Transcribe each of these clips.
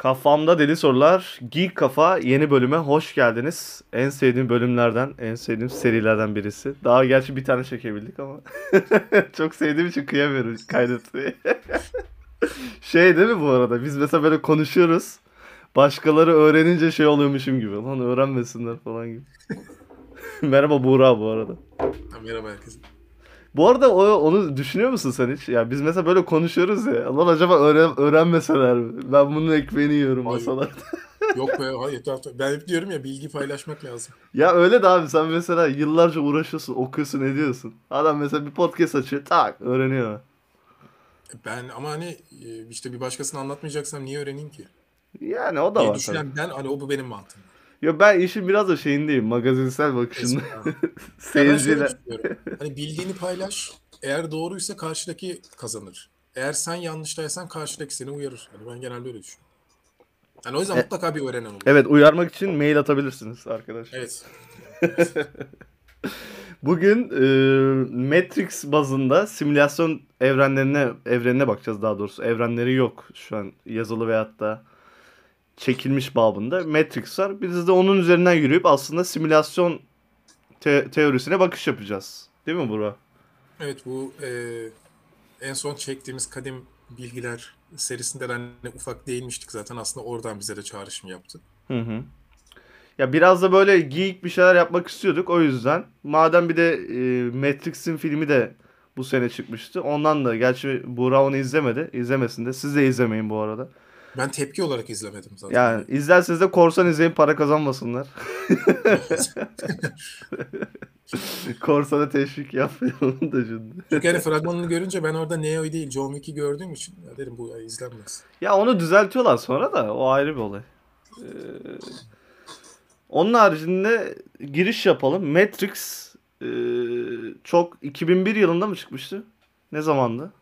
Kafamda Deli Sorular Geek Kafa yeni bölüme hoş geldiniz. En sevdiğim bölümlerden, en sevdiğim serilerden birisi. Daha gerçi bir tane çekebildik ama çok sevdiğim için kıyamıyorum kaydetmeyi. şey değil mi bu arada? Biz mesela böyle konuşuyoruz. Başkaları öğrenince şey oluyormuşum gibi. Lan öğrenmesinler falan gibi. Merhaba Buğra bu arada. Merhaba herkese. Bu arada o, onu düşünüyor musun sen hiç? Ya biz mesela böyle konuşuyoruz ya. Lan acaba öğren, öğrenmeseler mi? Ben bunun ekmeğini yiyorum Hayır. masalarda. Yok be hayır. Ben hep diyorum ya bilgi paylaşmak lazım. ya öyle de abi sen mesela yıllarca uğraşıyorsun, okuyorsun, ediyorsun. Adam mesela bir podcast açıyor, tak öğreniyor. Ben ama hani e, işte bir başkasına anlatmayacaksam niye öğreneyim ki? Yani o da diye var tabii. düşünen ben hani o bu benim mantığım. Yo ben işin biraz da şeyindeyim, magazinsel bakışında. Ya düşünüyorum. Hani bildiğini paylaş. Eğer doğruysa karşıdaki kazanır. Eğer sen yanlıştaysan karşıdaki seni uyarır. Hani ben genelde öyle düşünüyorum. Yani o yüzden E- mutlaka bir öğrenen olur. Evet uyarmak için mail atabilirsiniz arkadaşlar. Evet. Bugün e, Matrix bazında simülasyon evrenlerine evrenine bakacağız daha doğrusu. Evrenleri yok şu an yazılı veyahut da çekilmiş babında. Matrix var. Biz de onun üzerinden yürüyüp aslında simülasyon te- teorisine bakış yapacağız. Değil mi Burak? Evet bu e, en son çektiğimiz Kadim Bilgiler serisinden hani ufak değinmiştik zaten. Aslında oradan bize de çağrışım yaptı. Hı hı. Ya biraz da böyle geek bir şeyler yapmak istiyorduk o yüzden. Madem bir de e, Matrix'in filmi de bu sene çıkmıştı. Ondan da gerçi Burak onu izlemedi. İzlemesin de. Siz de izlemeyin bu arada. Ben tepki olarak izlemedim zaten. Yani izlerseniz de korsan izleyin para kazanmasınlar. Korsana teşvik yapmayalım da şimdi. Çünkü hani fragmanını görünce ben orada Neo'yu değil John Wick'i gördüğüm için ya dedim bu ya izlenmez. Ya onu düzeltiyorlar sonra da o ayrı bir olay. Ee, onun haricinde giriş yapalım. Matrix e, çok 2001 yılında mı çıkmıştı? Ne zamandı?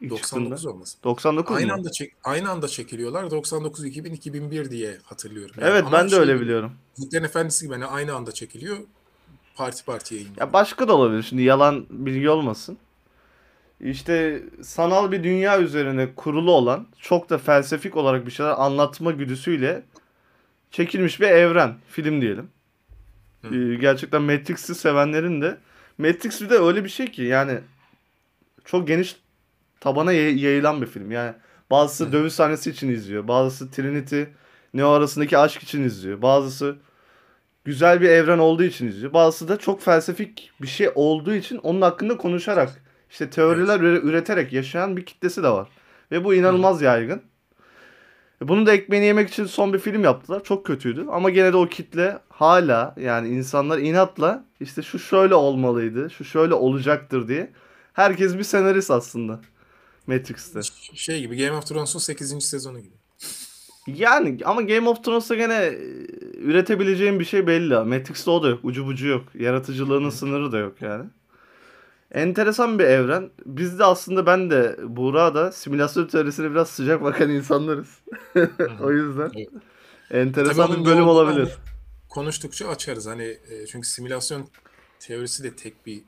İlk 99 çıktığında. olmasın. 99 Aynı mu? anda çek aynı anda çekiliyorlar. 99 2000 2001 diye hatırlıyorum. Yani Evet ama ben de şey öyle biliyorum. Yüzüklerin Efendisi gibi hani aynı anda çekiliyor. Parti parti yayınlanıyor. Ya başka da olabilir. Şimdi yalan bilgi olmasın. İşte sanal bir dünya üzerine kurulu olan çok da felsefik olarak bir şeyler anlatma güdüsüyle çekilmiş bir evren. Film diyelim. Hı. Ee, gerçekten Matrix'i sevenlerin de Matrix bir de öyle bir şey ki yani çok geniş tabana yay- yayılan bir film. Yani bazısı Hı. dövüş sahnesi için izliyor. Bazısı Trinity Neo arasındaki aşk için izliyor. Bazısı güzel bir evren olduğu için izliyor. Bazısı da çok felsefik bir şey olduğu için onun hakkında konuşarak işte teoriler üre- üreterek yaşayan bir kitlesi de var. Ve bu inanılmaz yaygın. E, Bunu da ekmeğini yemek için son bir film yaptılar. Çok kötüydü. Ama gene de o kitle hala yani insanlar inatla işte şu şöyle olmalıydı, şu şöyle olacaktır diye. Herkes bir senarist aslında. Matrix'te. Şey gibi Game of Thrones'un 8. sezonu gibi. Yani ama Game of Thrones'ta gene e, üretebileceğin bir şey belli. Matrix'te o da yok. Ucu bucu yok. Yaratıcılığının sınırı da yok yani. Enteresan bir evren. Biz de aslında ben de Buğra da simülasyon teorisine biraz sıcak bakan insanlarız. o yüzden enteresan bir bölüm olabilir. konuştukça açarız. Hani e, çünkü simülasyon teorisi de tek bir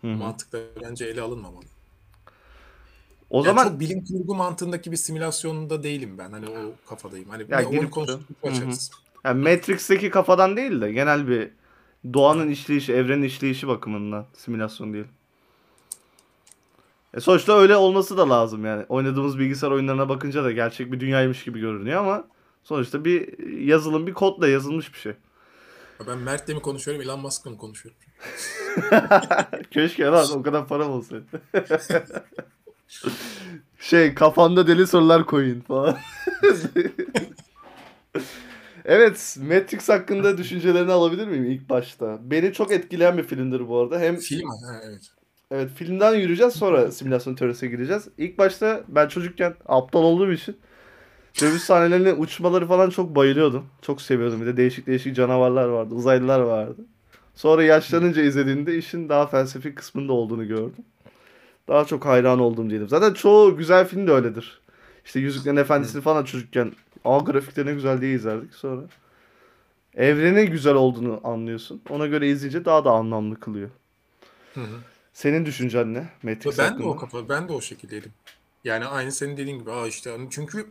Hı hı. mantıkla bence ele alınmamalı. O Yani zaman çok bilim kurgu mantığındaki bir simülasyonda değilim ben. Hani o kafadayım. Hani Ya onu hı. açarız. yani Matrix'teki kafadan değil de genel bir doğanın işleyişi, evrenin işleyişi bakımından simülasyon değil. E sonuçta öyle olması da lazım yani. Oynadığımız bilgisayar oyunlarına bakınca da gerçek bir dünyaymış gibi görünüyor ama sonuçta bir yazılım, bir kodla yazılmış bir şey. Ben Mert'le mi konuşuyorum, Elon Musk'la mı konuşuyorum? Keşke lan o kadar param olsaydı. şey kafanda deli sorular koyun falan. evet Matrix hakkında düşüncelerini alabilir miyim ilk başta? Beni çok etkileyen bir filmdir bu arada. Hem Film ha, evet. evet filmden yürüyeceğiz sonra simülasyon teorisine gireceğiz. İlk başta ben çocukken aptal olduğum için dövüş sahnelerine uçmaları falan çok bayılıyordum. Çok seviyordum. Bir de değişik değişik canavarlar vardı. Uzaylılar vardı. Sonra yaşlanınca izlediğimde işin daha felsefik kısmında olduğunu gördüm. Daha çok hayran oldum diyelim. Zaten çoğu güzel film de öyledir. İşte Yüzüklerin Efendisi'ni falan çocukken aa grafikleri ne güzel diye izlerdik sonra. Evrenin güzel olduğunu anlıyorsun. Ona göre izleyince daha da anlamlı kılıyor. Hı hı. Senin düşüncen ne Matrix Ben de hakkında? o kafa, ben de o şekildeydim. Yani aynı senin dediğin gibi. Aa işte hani çünkü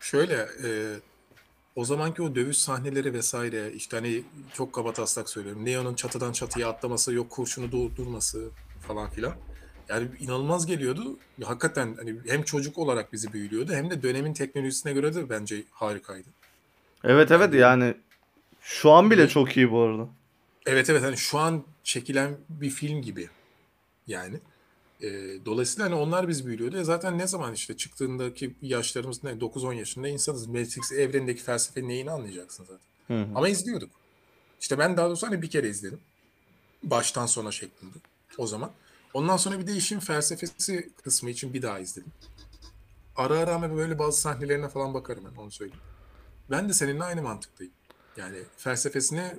şöyle e, o zamanki o dövüş sahneleri vesaire işte hani çok kaba taslak söylüyorum. Neo'nun çatıdan çatıya atlaması, yok kurşunu durdurması falan filan. Yani inanılmaz geliyordu. Hakikaten hani hem çocuk olarak bizi büyülüyordu hem de dönemin teknolojisine göre de bence harikaydı. Evet evet yani şu an bile çok iyi bu arada. Evet evet hani şu an çekilen bir film gibi yani. E, dolayısıyla hani onlar biz büyülüyordu. E zaten ne zaman işte çıktığındaki yaşlarımız ne 9-10 yaşında insanız. Matrix evrenindeki felsefe neyini anlayacaksın zaten. Hı hı. Ama izliyorduk. İşte ben daha doğrusu hani bir kere izledim. Baştan sona şeklinde o zaman. Ondan sonra bir de işin felsefesi kısmı için bir daha izledim. Ara ara ama böyle bazı sahnelerine falan bakarım ben onu söyleyeyim. Ben de seninle aynı mantıktayım. Yani felsefesini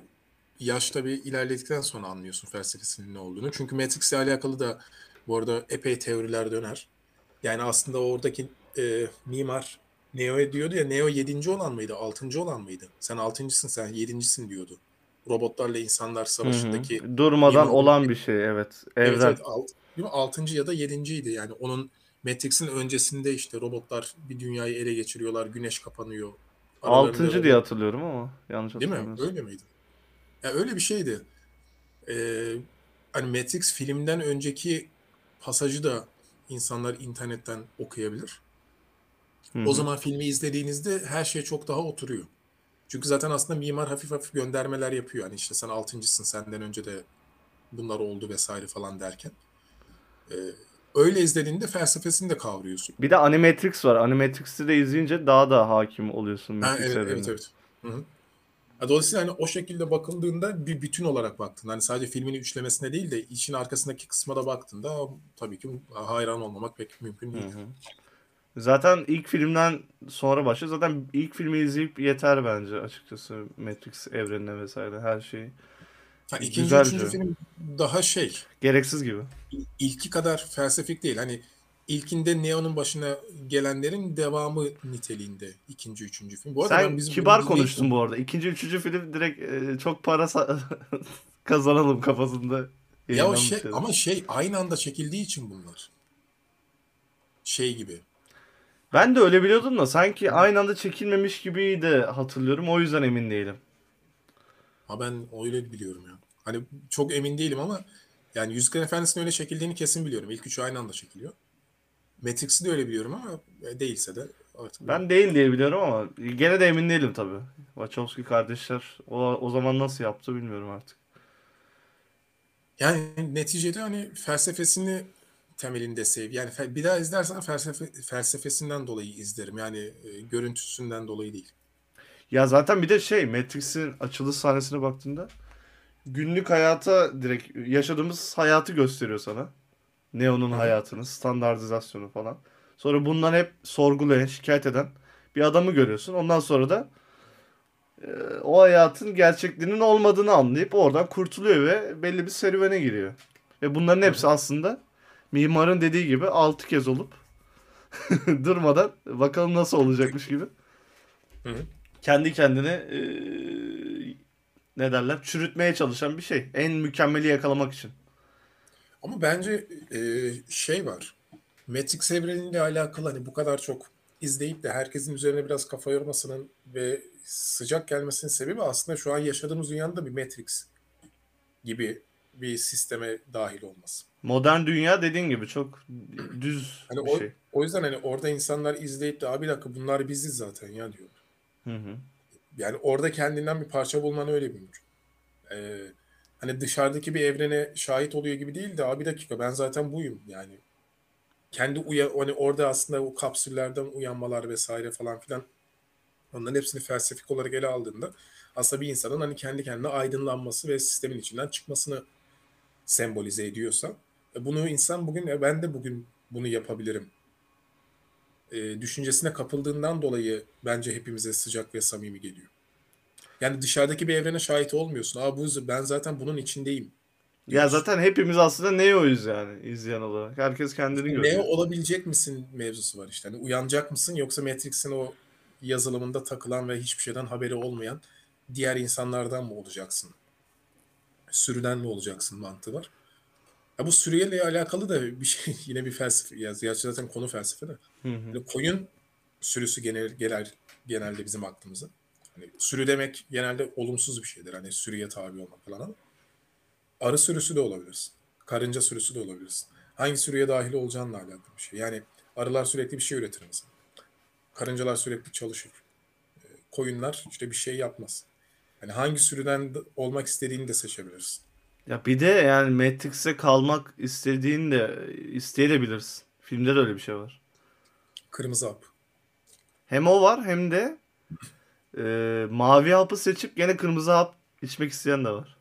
yaşta bir ilerledikten sonra anlıyorsun felsefesinin ne olduğunu. Çünkü Matrix ile alakalı da bu arada epey teoriler döner. Yani aslında oradaki e, mimar Neo'ya diyordu ya Neo 7. olan mıydı? 6. olan mıydı? Sen 6.sın sen 7.sin diyordu. Robotlarla insanlar savaşındaki Hı hı. Durmadan mimar- olan bir şey evet. Evren. Evet, evet, alt, değil mi? Altıncı ya da yedinciydi. Yani onun Matrix'in öncesinde işte robotlar bir dünyayı ele geçiriyorlar. Güneş kapanıyor. Altıncı diye hatırlıyorum ama yanlış Değil mi? Öyle miydi? Ya öyle bir şeydi. Ee, hani Matrix filmden önceki pasajı da insanlar internetten okuyabilir. Hı O zaman filmi izlediğinizde her şey çok daha oturuyor. Çünkü zaten aslında mimar hafif hafif göndermeler yapıyor. Hani işte sen altıncısın senden önce de bunlar oldu vesaire falan derken. Ee, öyle izlediğinde felsefesini de kavruyorsun. Bir de Animatrix var. Animatrix'i de izleyince daha da hakim oluyorsun Ha, evet, evet, evet. Hı hı. Ha, Dolayısıyla hani o şekilde bakıldığında bir bütün olarak baktın. Hani sadece filmin üçlemesine değil de işin arkasındaki kısma da baktığında tabii ki hayran olmamak pek mümkün Hı değil. hı. Zaten ilk filmden sonra başlıyor. Zaten ilk filmi izleyip yeter bence açıkçası Matrix evrenine vesaire her şey. Ha, ikinci, Güzelce. üçüncü film daha şey, Gereksiz gibi. ilki kadar felsefik değil. Hani ilkinde Neo'nun başına gelenlerin devamı niteliğinde ikinci, üçüncü film. Bu arada Sen ben bizim kibar konuştun bu arada. İkinci, üçüncü film direkt e, çok para kazanalım kafasında. Ya o şey ama şey aynı anda çekildiği için bunlar. Şey gibi. Ben de öyle biliyordum da sanki aynı anda çekilmemiş gibi de hatırlıyorum. O yüzden emin değilim. Ha ben öyle biliyorum ya. Hani çok emin değilim ama yani Yüzüklerin Efendisi'nin öyle çekildiğini kesin biliyorum. İlk üçü aynı anda çekiliyor. Matrix'i de öyle biliyorum ama e, değilse de artık Ben değil diye biliyorum ama gene de emin değilim tabii. Wachowski kardeşler o, o zaman nasıl yaptı bilmiyorum artık. yani neticede hani felsefesini temelinde sev. Yani bir daha izlersen felsefe, felsefesinden dolayı izlerim. Yani e, görüntüsünden dolayı değil. Ya zaten bir de şey Matrix'in açılış sahnesine baktığında günlük hayata direkt yaşadığımız hayatı gösteriyor sana. Neo'nun hı. hayatını, standartizasyonu falan. Sonra bundan hep sorgulayan, şikayet eden bir adamı görüyorsun. Ondan sonra da e, o hayatın gerçekliğinin olmadığını anlayıp oradan kurtuluyor ve belli bir serüvene giriyor. Ve bunların hepsi aslında mimarın dediği gibi altı kez olup durmadan bakalım nasıl olacakmış gibi Hı hı. kendi kendine e, ne derler çürütmeye çalışan bir şey. En mükemmeli yakalamak için. Ama bence e, şey var. Matrix evreniyle alakalı hani bu kadar çok izleyip de herkesin üzerine biraz kafa yormasının ve sıcak gelmesinin sebebi aslında şu an yaşadığımız dünyanın da bir Matrix gibi bir sisteme dahil olması. Modern dünya dediğin gibi çok düz Hani bir o, şey. o yüzden hani orada insanlar izleyip de abi bir dakika bunlar biziz zaten ya diyor. Hı hı. Yani orada kendinden bir parça bulman öyle mümkün. Ee, hani dışarıdaki bir evrene şahit oluyor gibi değil de abi bir dakika ben zaten buyum yani. Kendi uya hani orada aslında o kapsüllerden uyanmalar vesaire falan filan onların hepsini felsefik olarak ele aldığında aslında bir insanın hani kendi kendine aydınlanması ve sistemin içinden çıkmasını sembolize ediyorsa e, bunu insan bugün e, ben de bugün bunu yapabilirim e, düşüncesine kapıldığından dolayı bence hepimize sıcak ve samimi geliyor. Yani dışarıdaki bir evrene şahit olmuyorsun. Aa bu ben zaten bunun içindeyim. Ya diyorsun. zaten hepimiz aslında Neo'yuz yani izleyen olarak. Herkes kendini ne görüyor. olabilecek misin mevzusu var işte. Hani uyanacak mısın yoksa Matrix'in o yazılımında takılan ve hiçbir şeyden haberi olmayan diğer insanlardan mı olacaksın? Sürüden mi olacaksın mantığı var. Ya bu sürüyle alakalı da bir şey yine bir felsefe. Ya zaten konu felsefe de. Hı hı. Böyle koyun sürüsü genel, genel genelde bizim aklımıza. Hani sürü demek genelde olumsuz bir şeydir. Hani sürüye tabi olmak falan ama arı sürüsü de olabilirsin. Karınca sürüsü de olabilirsin. Hangi sürüye dahil olacağınla alakalı bir şey. Yani arılar sürekli bir şey üretir mesela. Karıncalar sürekli çalışır. Ee, Koyunlar işte bir şey yapmaz. Hani hangi sürüden de- olmak istediğini de seçebilirsin. Ya bir de yani Matrix'e kalmak istediğin de isteyebilirsin. Filmde de öyle bir şey var. Kırmızı hap. Hem o var hem de e, mavi hapı seçip gene kırmızı hap içmek isteyen de var.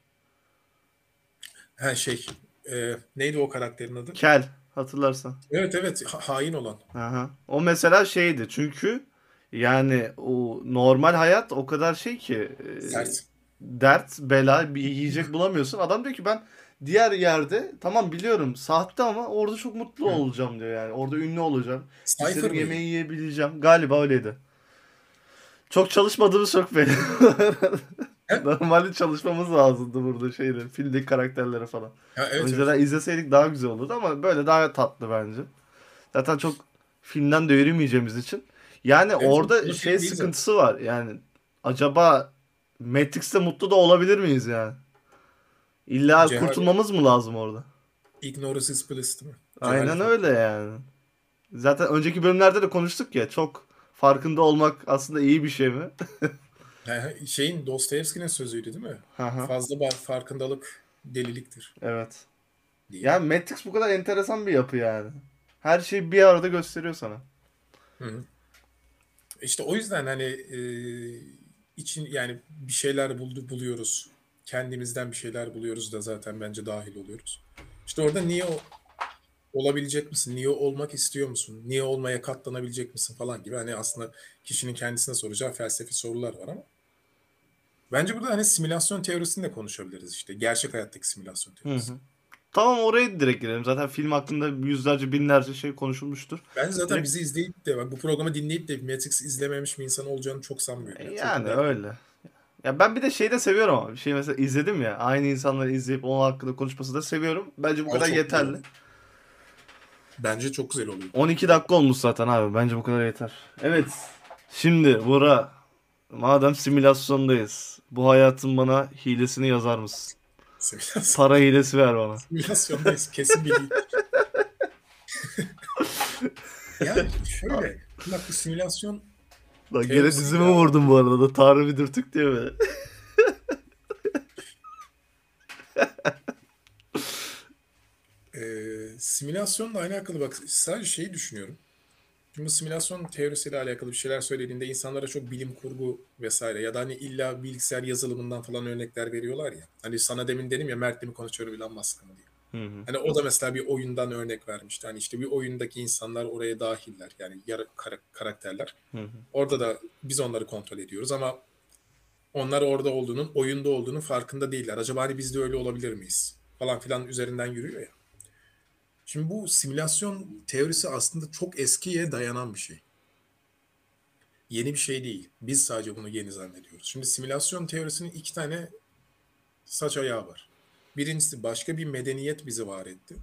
Ha şey e, neydi o karakterin adı? Kel hatırlarsan. Evet evet ha- hain olan. Aha. O mesela şeydi çünkü yani o normal hayat o kadar şey ki e, Sert. dert, bela bir yiyecek bulamıyorsun. Adam diyor ki ben diğer yerde tamam biliyorum sahte ama orada çok mutlu Hı. olacağım diyor yani. Orada ünlü olacağım. Cypher İstediğim yemeği yiyebileceğim. Galiba öyleydi. Çok çalışmadığımız çok belli. Normalde çalışmamız lazımdı burada şeyde. Filmdeki karakterlere falan. Ha, evet, evet. Önceden izleseydik daha güzel olurdu ama böyle daha tatlı bence. Zaten çok filmden de yürümeyeceğimiz için. Yani Evet, orada şey değil sıkıntısı var. Yani acaba Matrix'te mutlu da olabilir miyiz yani? İlla Cehal- kurtulmamız mı lazım orada? Ignorance is bliss mi? Aynen Cehalet. öyle yani. Zaten önceki bölümlerde de konuştuk ya çok farkında olmak aslında iyi bir şey mi? Ha, şeyin Dostoyevski'nin sözüydü değil mi? Hı, Fazla farkındalık deliliktir evet. diye. Yani Matrix bu kadar enteresan bir yapı yani. Her şeyi bir arada gösteriyor sana. Hı hı. İşte o yüzden hani e, için yani bir şeyler buldu, buluyoruz. Kendimizden bir şeyler buluyoruz da zaten bence dahil oluyoruz. İşte orada niye olabilecek misin? Niye olmak istiyor musun? Niye olmaya katlanabilecek misin falan gibi hani aslında kişinin kendisine soracağı felsefi sorular var ama bence burada hani simülasyon teorisini de konuşabiliriz işte. Gerçek hayattaki simülasyon Hı teorisi. hı. Tamam oraya direkt girelim. Zaten film hakkında yüzlerce binlerce şey konuşulmuştur. Ben zaten Direkt- bizi izleyip de bu programı dinleyip de Matrix izlememiş bir insan olacağını çok sanmıyorum. E Yani, Yani Çok- öyle. Ya ben bir de şeyi de seviyorum ama bir şey mesela izledim ya aynı insanları izleyip onun hakkında konuşması da seviyorum. Bence bu O kadar yeterli. güzel. Bence çok güzel oluyor. 12 dakika olmuş zaten abi. Bence bu kadar yeter. Evet. Şimdi Bora madem simülasyondayız. Bu hayatın bana hilesini yazar mısın? Simülasyon, Para hilesi ver bana. simülasyondayız. Kesin bilgi. yani şöyle. Bak bu simülasyon Lan gene dizime vurdum bu arada da Tanrı bir dürtük diye mi? e, simülasyonla alakalı bak sadece şeyi düşünüyorum. Şimdi simülasyon teorisiyle alakalı bir şeyler söylediğinde insanlara çok bilim kurgu vesaire ya da hani illa bilgisayar yazılımından falan örnekler veriyorlar ya. Hani sana demin dedim ya Mert'le mi konuşuyorum Elon Musk'ı mı diye. Hı hı. Hani o da mesela bir oyundan örnek vermişti. Hani işte bir oyundaki insanlar oraya dahiller. Yani yarı kara- karakterler. Hı hı. Orada da biz onları kontrol ediyoruz ama onlar orada olduğunun, oyunda olduğunun farkında değiller. Acaba hani biz de öyle olabilir miyiz? Falan filan üzerinden yürüyor ya. Şimdi bu simülasyon teorisi aslında çok eskiye dayanan bir şey. Yeni bir şey değil. Biz sadece bunu yeni zannediyoruz. Şimdi simülasyon teorisinin iki tane saç ayağı var. Birincisi başka bir medeniyet bizi var etti.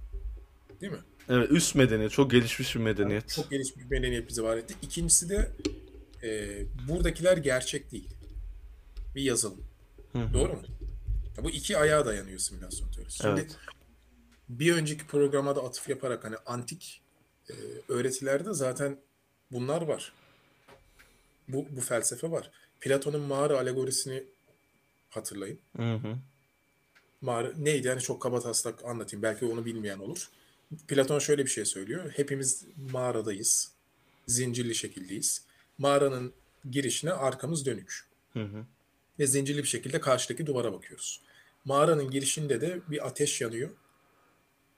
Değil mi? Evet üst medeniyet. Çok gelişmiş bir medeniyet. Çok geniş bir medeniyet bizi var etti. İkincisi de e, buradakiler gerçek değil. Bir yazılım. Hı hı. Doğru mu? Ya bu iki ayağa dayanıyor simülasyon teorisi. Şimdi Evet. Bir önceki programa da atıf yaparak hani antik e, öğretilerde zaten bunlar var. Bu, bu felsefe var. Platon'un mağara alegorisini hatırlayın. Hı hı. Mağara neydi? Yani çok kaba taslak anlatayım. Belki onu bilmeyen olur. Platon şöyle bir şey söylüyor. Hepimiz mağaradayız. Zincirli şekildeyiz. Mağaranın girişine arkamız dönük. Hı hı. Ve zincirli bir şekilde karşıdaki duvara bakıyoruz. Mağaranın girişinde de bir ateş yanıyor.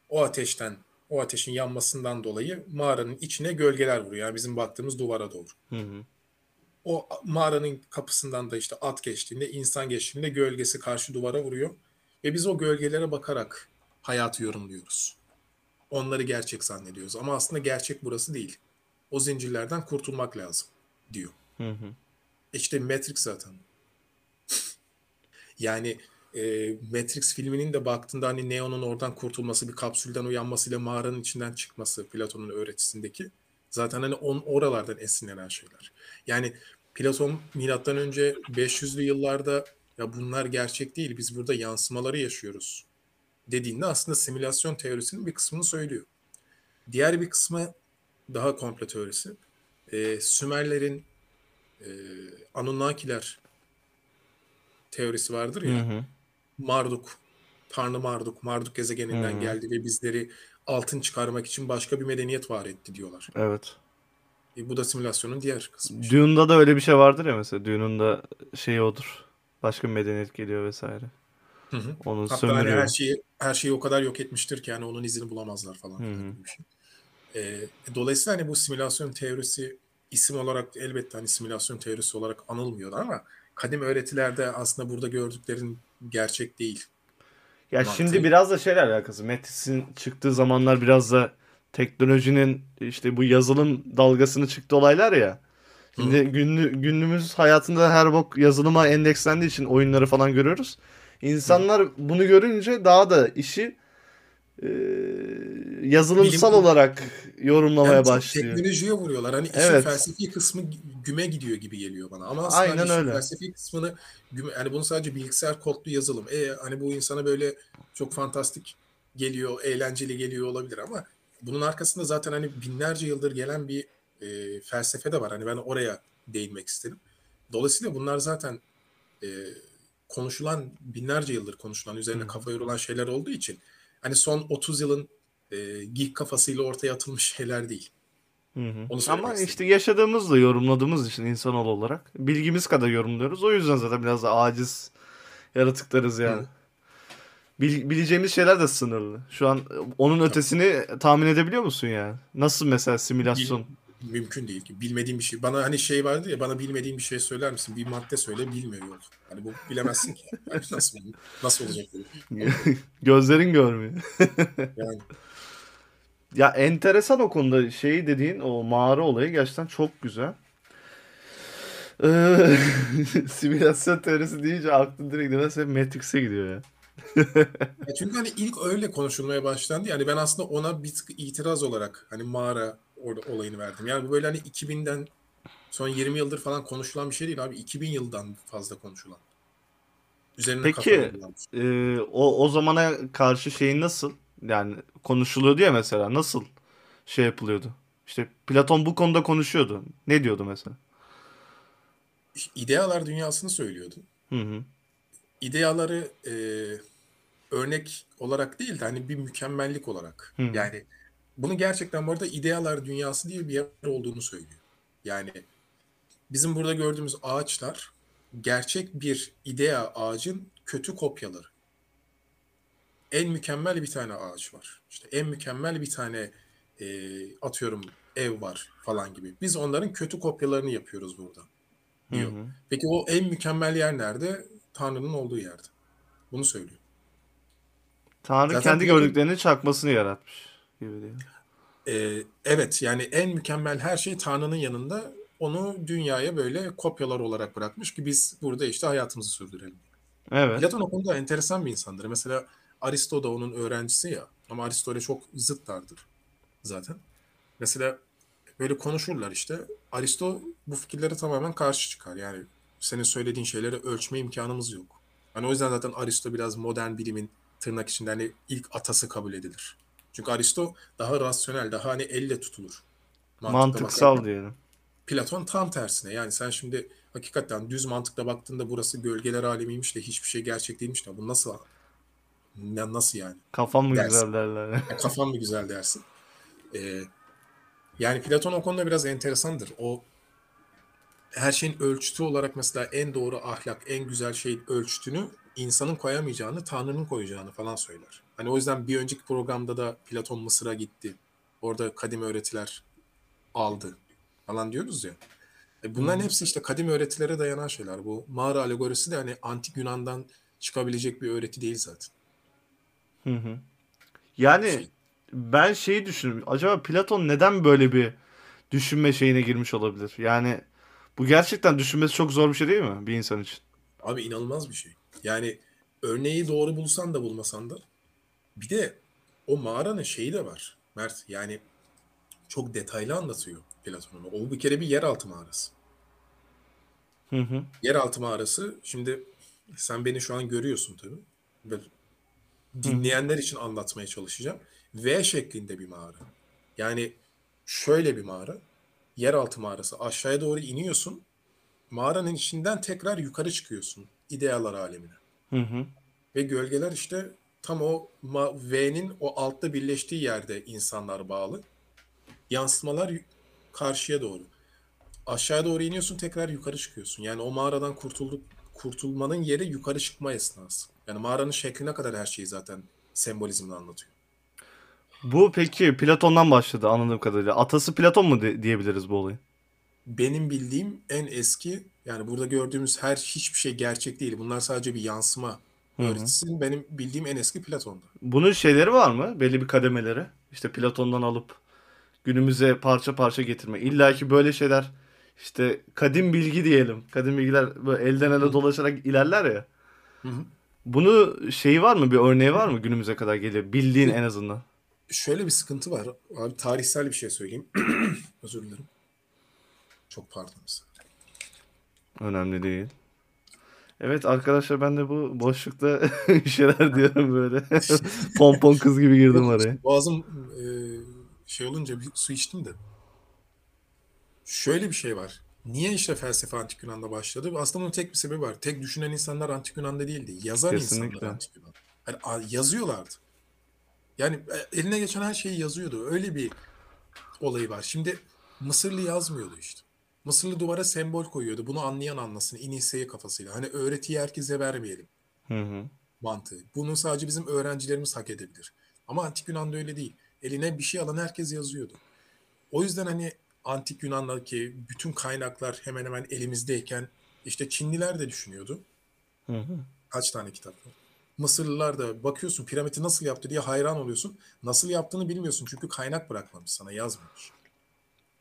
O ateşten, o ateşin yanmasından dolayı mağaranın içine gölgeler vuruyor. Yani bizim baktığımız duvara doğru. Hı hı. O mağaranın kapısından da işte at geçtiğinde, insan geçtiğinde gölgesi karşı duvara vuruyor. Ve biz o gölgelere bakarak hayatı yorumluyoruz. Onları gerçek zannediyoruz. Ama aslında gerçek burası değil. O zincirlerden kurtulmak lazım diyor. Hı hı. İşte Matrix zaten. Yani e, Matrix filminin de baktığında hani Neo'nun oradan kurtulması, bir kapsülden uyanmasıyla mağaranın içinden çıkması Platon'un öğretisindeki zaten hani on oralardan esinlenen şeyler. Yani Platon milattan önce 500'lü yıllarda ya bunlar gerçek değil biz burada yansımaları yaşıyoruz dediğinde aslında simülasyon teorisinin bir kısmını söylüyor. Diğer bir kısmı daha komplo teorisi. Ee, Sümerlerin e, Anunnakiler teorisi vardır ya. Hı hı. Marduk, Tanrı Marduk, Marduk gezegeninden hı. geldi ve bizleri altın çıkarmak için başka bir medeniyet var etti diyorlar. Evet. E, bu da simülasyonun diğer kısmı. Dune'da da öyle bir şey vardır ya mesela. Dune'un da şeyi odur. Başka bir medeniyet geliyor vesaire. Hı hı. Onu Hatta hani sömürüyor. her şeyi her şeyi o kadar yok etmiştir ki yani onun izini bulamazlar falan. Hı hı. şey. Ee, dolayısıyla hani bu simülasyon teorisi isim olarak elbette hani simülasyon teorisi olarak anılmıyordu ama kadim öğretilerde aslında burada gördüklerin gerçek değil. Ya Mantığı- şimdi biraz da şeyle alakası. Metis'in çıktığı zamanlar biraz da teknolojinin işte bu yazılım dalgasını çıktı olaylar ya. Şimdi günlü, günümüz hayatında her bok yazılıma endekslendiği için oyunları falan görüyoruz. İnsanlar bunu görünce daha da işi e, yazılımsal Bilim- olarak yorumlamaya Yani başlıyor. teknolojiye vuruyorlar. Hani işin Evet. felsefi kısmı güme gidiyor gibi geliyor bana. Ama aslında Aynen hani öyle. felsefi kısmını güme, yani bunu sadece bilgisayar kodlu yazılım. E hani bu insana böyle çok fantastik geliyor, eğlenceli geliyor olabilir ama bunun arkasında zaten hani binlerce yıldır gelen bir e, felsefe de var. Hani ben oraya değinmek istedim. Dolayısıyla bunlar zaten e, konuşulan binlerce yıldır konuşulan üzerine kafa yorulan şeyler olduğu için hani son 30 yılın e, geek kafasıyla ortaya atılmış şeyler değil. Hı hı. Onu Ama istedim. işte yaşadığımızla yorumladığımız için insanoğlu olarak bilgimiz kadar yorumluyoruz. O yüzden zaten biraz da aciz yaratıklarız yani. Hı. Bil- bileceğimiz şeyler de sınırlı. Şu an onun ötesini tahmin edebiliyor musun yani? Nasıl mesela simülasyon? Mümkün değil ki. Bilmediğim bir şey. Bana hani şey vardı ya bana bilmediğim bir şey söyler misin? Bir madde söyle bilmiyor yol. Hani bu bilemezsin ki. Yani nasıl nasıl olacak böyle? Gözlerin görmüyor. Yani Ya enteresan o konuda şey dediğin o mağara olayı gerçekten çok güzel. Ee, simülasyon teorisi deyince aklım direkt nedense Matrix'e gidiyor ya. Ya çünkü hani ilk öyle konuşulmaya başlandı. Yani ben aslında ona bir itiraz olarak hani mağara orada olayını verdim. Yani bu böyle hani 2000'den son 20 yıldır falan konuşulan bir şey değil abi. 2000 yıldan fazla konuşulan. Üzerine Peki. Ee, o o zamana karşı şeyin nasıl? Yani konuşuluyordu ya mesela. Nasıl şey yapılıyordu? İşte Platon bu konuda konuşuyordu. Ne diyordu mesela? İdealar dünyasını söylüyordu. Hı hı. ideaları e, örnek olarak değil de hani bir mükemmellik olarak. Hı. Yani bunu gerçekten bu arada idealar dünyası diye bir yer olduğunu söylüyor. Yani bizim burada gördüğümüz ağaçlar gerçek bir idea ağacın kötü kopyaları. En mükemmel bir tane ağaç var. İşte en mükemmel bir tane e, atıyorum ev var falan gibi. Biz onların kötü kopyalarını yapıyoruz burada Hı diyor. hı. Peki o en mükemmel yer nerede? Tanrı'nın olduğu yerde. Bunu söylüyor. Tanrı Zaten kendi gördüklerini çakmasını yaratmış gibi diyor. Ee, evet yani en mükemmel her şey Tanrı'nın yanında onu dünyaya böyle kopyalar olarak bırakmış ki biz burada işte hayatımızı sürdürelim. Evet. Platon o konuda enteresan bir insandır. Mesela Aristo da onun öğrencisi ya ama Aristo ile çok zıtlardır zaten. Mesela böyle konuşurlar işte. Aristo bu fikirlere tamamen karşı çıkar. Yani senin söylediğin şeyleri ölçme imkanımız yok. Hani o yüzden zaten Aristo biraz modern bilimin tırnak içinde hani ilk atası kabul edilir. Çünkü Aristo daha rasyonel, daha hani elle tutulur. Mantıkla Mantıksal bakarken. diyelim. Platon tam tersine. Yani sen şimdi hakikaten düz mantıkla baktığında burası gölgeler alemiymiş de hiçbir şey gerçek değilmiş de bu nasıl ne, nasıl yani? Kafam mı Dersin. güzel derler. Ya Kafan mı güzel dersin. Ee, yani Platon o konuda biraz enteresandır. O her şeyin ölçütü olarak mesela en doğru ahlak, en güzel şeyin ölçütünü insanın koyamayacağını, Tanrı'nın koyacağını falan söyler. Hani o yüzden bir önceki programda da Platon Mısır'a gitti. Orada kadim öğretiler aldı falan diyoruz ya. E bunların hepsi işte kadim öğretilere dayanan şeyler. Bu mağara alegorisi de hani antik Yunan'dan çıkabilecek bir öğreti değil zaten. Hı hı. Yani Şey- ben şeyi düşünüyorum. Acaba Platon neden böyle bir düşünme şeyine girmiş olabilir? Yani bu gerçekten düşünmesi çok zor bir şey değil mi bir insan için? Abi inanılmaz bir şey. Yani örneği doğru bulsan da bulmasan da. Bir de o mağaranın şeyi de var Mert. Yani çok detaylı anlatıyor Platon'un. O bir kere bir yeraltı mağarası. Hı hı. Yeraltı mağarası şimdi sen beni şu an görüyorsun tabii. Dinleyenler için anlatmaya çalışacağım. V şeklinde bir mağara. Yani şöyle bir mağara. Yeraltı mağarası. Aşağıya doğru iniyorsun. Mağaranın içinden tekrar yukarı çıkıyorsun. İdealar alemine. Hı hı. Ve gölgeler işte tam o V'nin o altta birleştiği yerde insanlar bağlı. Yansımalar karşıya doğru. Aşağıya doğru iniyorsun tekrar yukarı çıkıyorsun. Yani o mağaradan kurtulduk kurtulmanın yeri yukarı çıkma esnası. Yani mağaranın şekline kadar her şeyi zaten sembolizmle anlatıyor. Bu peki Platon'dan başladı anladığım kadarıyla. Atası Platon mu de- diyebiliriz bu olayı? Benim bildiğim en eski yani burada gördüğümüz her hiçbir şey gerçek değil. Bunlar sadece bir yansıma Hı hı. öğretisi. Benim bildiğim en eski Platon'da. Bunun şeyleri var mı? Belli bir kademeleri. İşte Platon'dan alıp günümüze parça parça getirme. İlla ki böyle şeyler işte kadim bilgi diyelim. Kadim bilgiler böyle elden ele dolaşarak ilerler ya. Hı hı. Bunu şeyi var mı? Bir örneği var mı günümüze kadar geliyor? Bildiğin en azından. Şöyle bir sıkıntı var. Abi tarihsel bir şey söyleyeyim. Özür dilerim. Çok pardon. Önemli değil. Evet arkadaşlar ben de bu boşlukta bir şeyler diyorum böyle. Pompon kız gibi girdim araya. Boğazım e, şey olunca bir su içtim de. Şöyle bir şey var. Niye işte felsefe antik Yunan'da başladı? Aslında bunun tek bir sebebi var. Tek düşünen insanlar antik Yunan'da değildi. Yazan Kesinlikle. insanlar antik Yunan. Hani a- yazıyorlardı. Yani e, eline geçen her şeyi yazıyordu. Öyle bir olayı var. Şimdi Mısırlı yazmıyordu işte. Mısırlı duvara sembol koyuyordu. Bunu anlayan anlasın. İniseye kafasıyla. Hani öğretiyi herkese vermeyelim Hı hı. mantığı. Bunu sadece bizim öğrencilerimiz hak edebilir. Ama Antik Yunan'da öyle değil. Eline bir şey alan herkes yazıyordu. O yüzden hani Antik Yunan'daki bütün kaynaklar hemen hemen elimizdeyken işte Çinliler de düşünüyordu. Hı hı. Kaç tane kitap var. Mısırlılar da bakıyorsun piramidi nasıl yaptı diye hayran oluyorsun. Nasıl yaptığını bilmiyorsun çünkü kaynak bırakmamış sana yazmamış.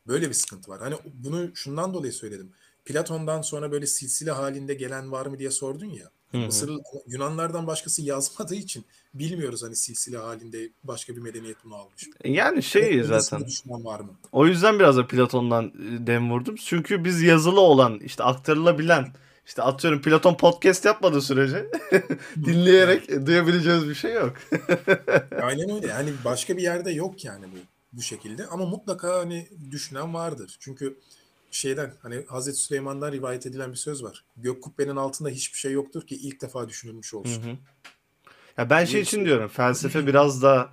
Böyle bir sıkıntı var. Hani bunu şundan dolayı söyledim. Platon'dan sonra böyle silsile halinde gelen var mı diye sordun ya. Mısır Yunanlardan başkası yazmadığı için bilmiyoruz hani silsile halinde başka bir medeniyet bunu almış. Yani şey Öncesinde zaten. var mı? O yüzden biraz da Platon'dan e, dem vurdum. Çünkü biz yazılı olan, işte aktarılabilen, işte atıyorum Platon podcast yapmadığı sürece dinleyerek duyabileceğimiz bir şey yok. Aynen öyle. Yani başka bir yerde yok yani bu bu şekilde ama mutlaka hani düşünen vardır. Çünkü şeyden hani Hazreti Süleyman'dan rivayet edilen bir söz var. Gök kubbenin altında hiçbir şey yoktur ki ilk defa düşünülmüş Hı olsun. hı. Ya ben şey için diyorum. Felsefe biraz da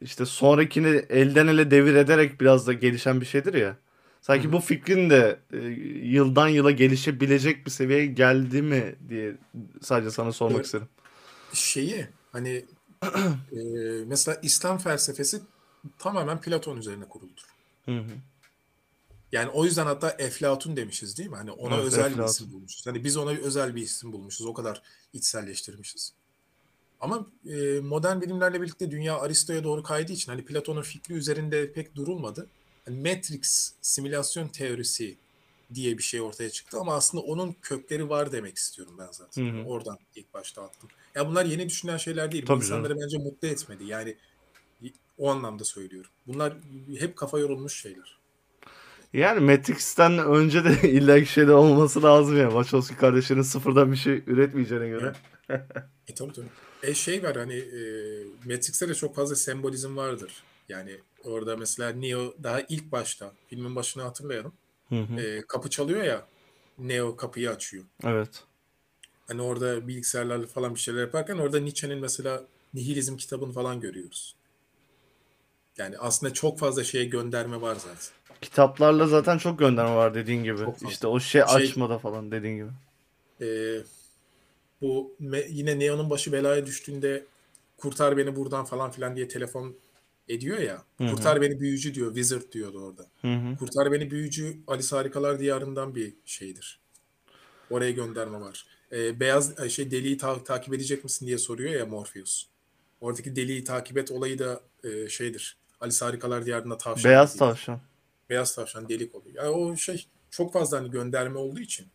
işte sonrakini elden ele devir ederek biraz da gelişen bir şeydir ya. Sanki Hı hı. bu fikrin de e, yıldan yıla gelişebilecek bir seviyeye geldi mi diye sadece sana sormak Evet. istedim. Şeyi hani e, mesela İslam felsefesi tamamen Platon üzerine kuruludur. Hı hı. Yani o yüzden hatta Eflatun demişiz değil mi? Hani ona Evet, özel bir Eflatun. isim bulmuşuz. Hani biz ona özel bir isim bulmuşuz. O kadar içselleştirmişiz. Ama e, modern bilimlerle birlikte dünya Aristo'ya doğru kaydığı için hani Platon'un fikri üzerinde pek durulmadı. Hani Matrix simülasyon teorisi diye bir şey ortaya çıktı ama aslında onun kökleri var demek istiyorum ben zaten. Hı hı. Oradan ilk başta attım. Ya bunlar yeni düşünen şeyler değil. Bu Tabii insanları bence mutlu etmedi. Yani o anlamda söylüyorum. Bunlar hep kafa yorulmuş şeyler. Yani Matrix'ten önce de illaki şeyler olması lazım ya. Wachowski kardeşlerin sıfırdan bir şey üretmeyeceğine göre. E tabii tabii. E şey var hani e, Matrix'te de çok fazla sembolizm vardır. Yani orada mesela Neo daha ilk başta filmin başını hatırlayalım. Hı hı. E, kapı çalıyor ya Neo kapıyı açıyor. Evet. Hani orada bilgisayarlarla falan bir şeyler yaparken orada Nietzsche'nin mesela Nihilizm kitabını falan görüyoruz. Yani aslında çok fazla şeye gönderme var zaten. Kitaplarla zaten çok gönderme var dediğin gibi. Çok fazla. İşte o şey Şey- açmada falan dediğin gibi. E, bu me- yine Neo'nun başı belaya düştüğünde kurtar beni buradan falan filan diye telefon ediyor ya. Hı hı. Kurtar beni büyücü diyor. Wizard diyordu orada. Hı hı. Kurtar beni büyücü Alice Harikalar Diyarı'ndan bir şeydir. Oraya gönderme var. Ee, beyaz ay, şey deliği ta- takip edecek misin diye soruyor ya Morpheus. Oradaki deliği takip et olayı da e, şeydir. Alice Harikalar Diyarı'nda tavşan. Beyaz diye. tavşan. Beyaz tavşan delik oluyor. Yani o şey çok fazla hani gönderme olduğu için.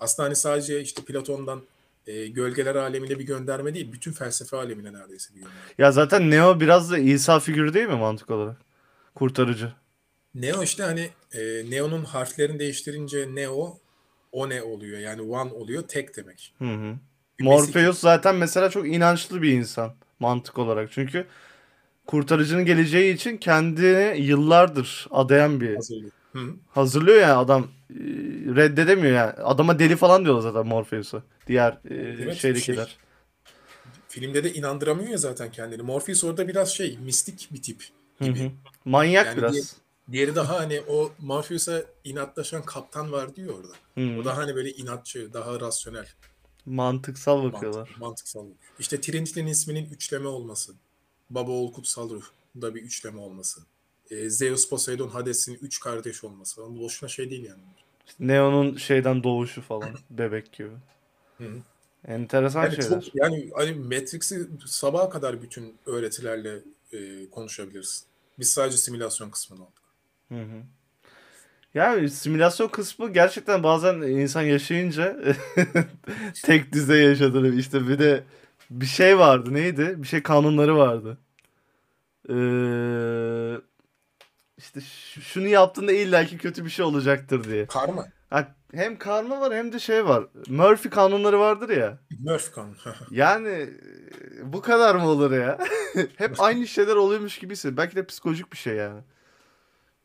Aslında hani sadece işte Platon'dan e, gölgeler alemine bir gönderme değil. Bütün felsefe alemine neredeyse bir gönderme. Ya zaten Neo biraz da İsa figürü değil mi mantık olarak? Kurtarıcı. Neo işte hani e, Neo'nun harflerini değiştirince Neo one oluyor. Yani one oluyor tek demek. Hı hı. Morpheus zaten mesela çok inançlı bir insan mantık olarak. Çünkü kurtarıcının geleceği için kendini yıllardır adayan bir hazırlıyor. Hı hı. hazırlıyor yani adam e, reddedemiyor yani. Adama deli falan diyorlar zaten Morpheus'a. Diğer e, Evet, şeydekiler. şey- Filmde de inandıramıyor ya zaten kendini. Morpheus orada biraz şey mistik bir tip Hı gibi. hı. Manyak Yani biraz. diye- Diğeri daha hani o Morpheus'a inatlaşan kaptan var diyor orada. Hı. O daha hani böyle inatçı, daha rasyonel, Mantıksal mant- bakıyorlar. mantıksal. İşte Trinity'nin isminin üçleme olması. Baba oğul kutsal ruh da bir üçleme olması. Ee, Zeus, Poseidon, Hades'in üç kardeş olması. Bu boşuna şey değil yani. Neo'nun şeyden doğuşu falan bebek gibi. Hı hı. Enteresan Yani şeyler. çok yani hani Matrix'i sabaha kadar bütün öğretilerle e, konuşabiliriz. Biz sadece simülasyon kısmını aldık. Hı hı. Yani simülasyon kısmı gerçekten bazen insan yaşayınca tek düze yaşadığını işte bir de bir şey vardı neydi? Bir şey kanunları vardı. Ee, işte şunu yaptığında illaki kötü bir şey olacaktır diye. Karma. Ha, hem karma var hem de şey var. Murphy kanunları vardır ya. Murphy kanunu. Yani e, bu kadar mı olur ya? Hep aynı şeyler oluyormuş gibi hissediyorum. Belki de psikolojik bir şey yani.